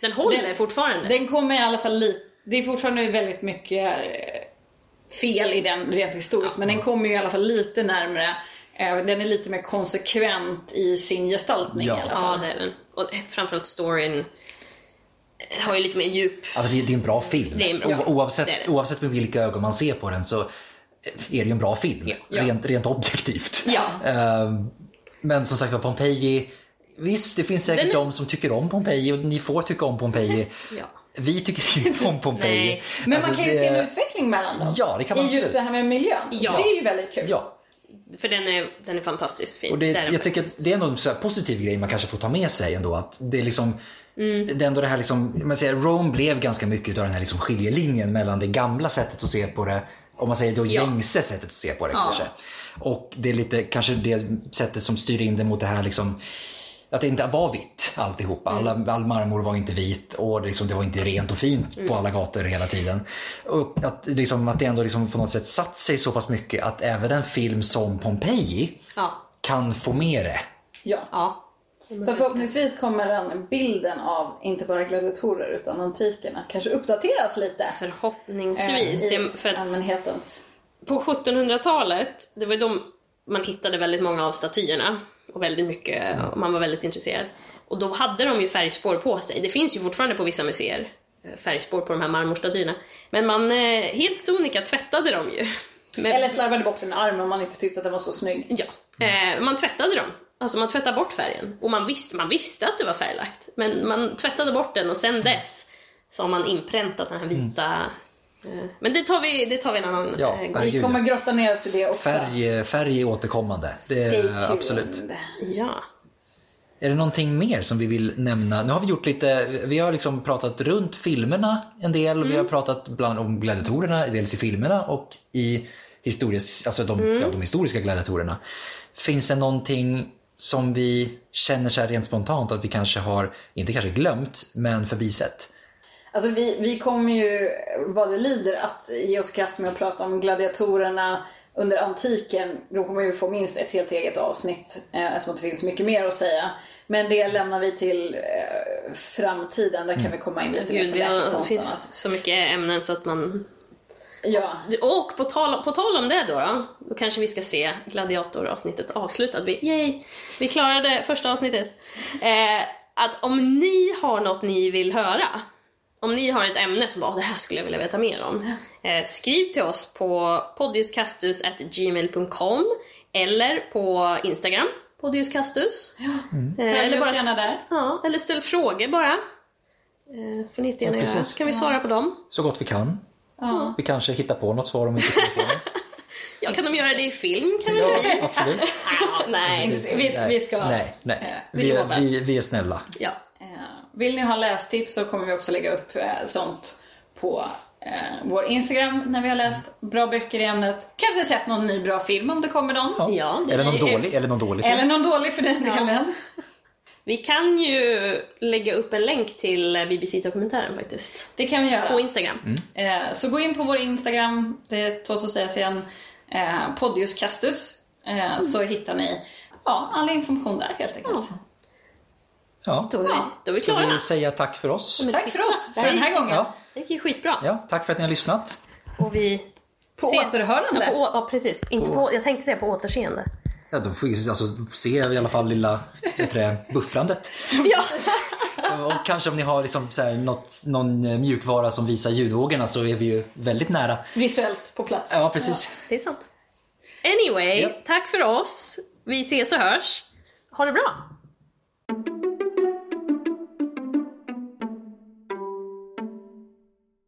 Den håller Den- fortfarande. Den kommer i alla fall lite, det är fortfarande väldigt mycket eh, fel i den rent historiskt men den kommer ju i alla fall lite närmare eh, den är lite mer konsekvent i sin gestaltning Ja. i alla Ja, fall. det är den. Och framförallt storyn. Har ju lite mer djup. Alltså det, det är en bra film. Är en bra film. Oavsett, Det är det. oavsett med vilka ögon man ser på den så är det ju en bra film. Ja. Rent, rent objektivt. Ja. Ehm, Men som sagt var Pompeji, visst det finns säkert Den är- de som tycker om Pompeji och ni får tycka om Pompeji. Ja. Vi tycker inte om Pompeji. <laughs> Men Alltså, man kan ju det- se en utveckling mellan dem. Ja, det kan man I just det här med miljön. Ja. Det är ju väldigt kul. Ja, För den är, den är fantastiskt fin. och det, jag tycker det är en så positiv grej man kanske får ta med sig ändå. Att det är liksom Mm. Det är ändå det här liksom, man säger, Rome blev ganska mycket av den här liksom skiljelinjen mellan det gamla sättet att se på det, om man säger då Ja. gängse sättet att se på det Ja. kanske. Och det är lite kanske det sättet som styr in det mot det här liksom att det inte var vitt alltihopa. Alla, Mm. all marmor var inte vit och det, liksom, det var inte rent och fint Mm. på alla gator hela tiden. Och att, liksom, att det ändå liksom på något sätt satt sig så pass mycket att även en film som Pompeji Ja. kan få med det. Ja. ja. Så förhoppningsvis kommer den bilden av inte bara gladiatorer utan antikerna kanske uppdateras lite. Förhoppningsvis. i Ja, för att allmänhetens. på 1700-talet, det var då man hittade väldigt många av statyerna. Och väldigt mycket, och man var väldigt intresserad. Och då hade de ju färgspår på sig. Det finns ju fortfarande på vissa museer eh, färgspår på de här marmorstatyerna. Men man, eh, helt sonika tvättade de ju. <laughs> Men- Eller slarvade bort en arm om man inte tyckte att den var så snygg. Ja, eh, man tvättade dem. Alltså man tvättade bort färgen. Och man visste, man visste att det var färglagt. Men man tvättade bort den och sen dess så har man inpräntat den här vita... Eh, men det tar vi, det tar vi en annan Ja, eh, gång. Vi kommer grotta ner oss i det också. Färg, färg är återkommande. Det Stay är tuned. absolut. Ja. Är det någonting mer som vi vill nämna? Nu har vi gjort lite, vi har liksom pratat runt filmerna en del. Vi har pratat bland om gladiatorerna, dels i filmerna och i historis, alltså de, ja, de historiska gladiatorerna. Finns det någonting som vi känner så här rent spontant att vi kanske har, inte kanske glömt, men förbisett? Alltså vi, vi kommer ju vad det lider att ge oss kast med att prata om gladiatorerna under antiken. Då kommer vi få minst ett helt eget avsnitt eh, eftersom det finns mycket mer att säga. Men det lämnar vi till eh, framtiden. Där kan vi komma in lite Gud, mer på har, det finns så mycket ämnen så att man... Ja. Och på tal, på tal om det då, då, då kanske vi ska se gladiatoravsnittet avslutat. Vi, yay, vi klarade första avsnittet. Eh, att om ni har något ni vill höra, om ni har ett ämne som bara "Åh, det här skulle jag vilja veta mer om. Eh, skriv till oss på podiuscastus.gmail.com eller på Instagram, podiuscastus. Eh, Följ eller, oss bara, gärna där. ja, eller ställ frågor bara. Eh, får ni jättegärna Ja, göra. Så kan vi svara på dem. Så gott vi kan. Ja. Vi kanske hittar på något svar om vi inte kommer på det. <laughs> Ja, kan de göra det i film? Kan Ja, bli? absolut. <laughs> Ah, nej. Vi, vi ska... Nej, nej. Eh, vi Vi, vi, vi är snälla. Ja. Vill ni ha lästips så kommer vi också lägga upp eh, sånt på eh, vår Instagram när vi har läst bra böcker i ämnet. Kanske sett någon ny bra film om det kommer någon. Ja, det eller någon dålig, eller någon dålig film. Eller någon dålig för den delen. Vi kan ju lägga upp en länk till BBC-dokumentären faktiskt. Det kan vi göra. På Instagram. Mm. Eh, så gå in på vår Instagram, det tåls att sägas igen, Podiuscastus. Eh, så hittar ni ja, all information där helt enkelt. Ja. Då är vi, då är vi Ska klara. vi säga tack för oss? Men Tack titta, för oss för den här gången. Ja. Det gick ju skitbra. ja, tack för att ni har lyssnat. Och vi På ses. återhörande. Ja, på, ja precis. Inte På- på, jag tänkte säga på återseende. Ja, då får vi alltså se i alla fall lilla det, buffrandet. <laughs> ja. Och kanske om ni har liksom så här något, någon mjukvara som visar ljudvågorna så är vi ju väldigt nära. Visuellt på plats. Ja, precis. Det är sant. Anyway, Ja. tack för oss. Vi ses och hörs. Ha det bra.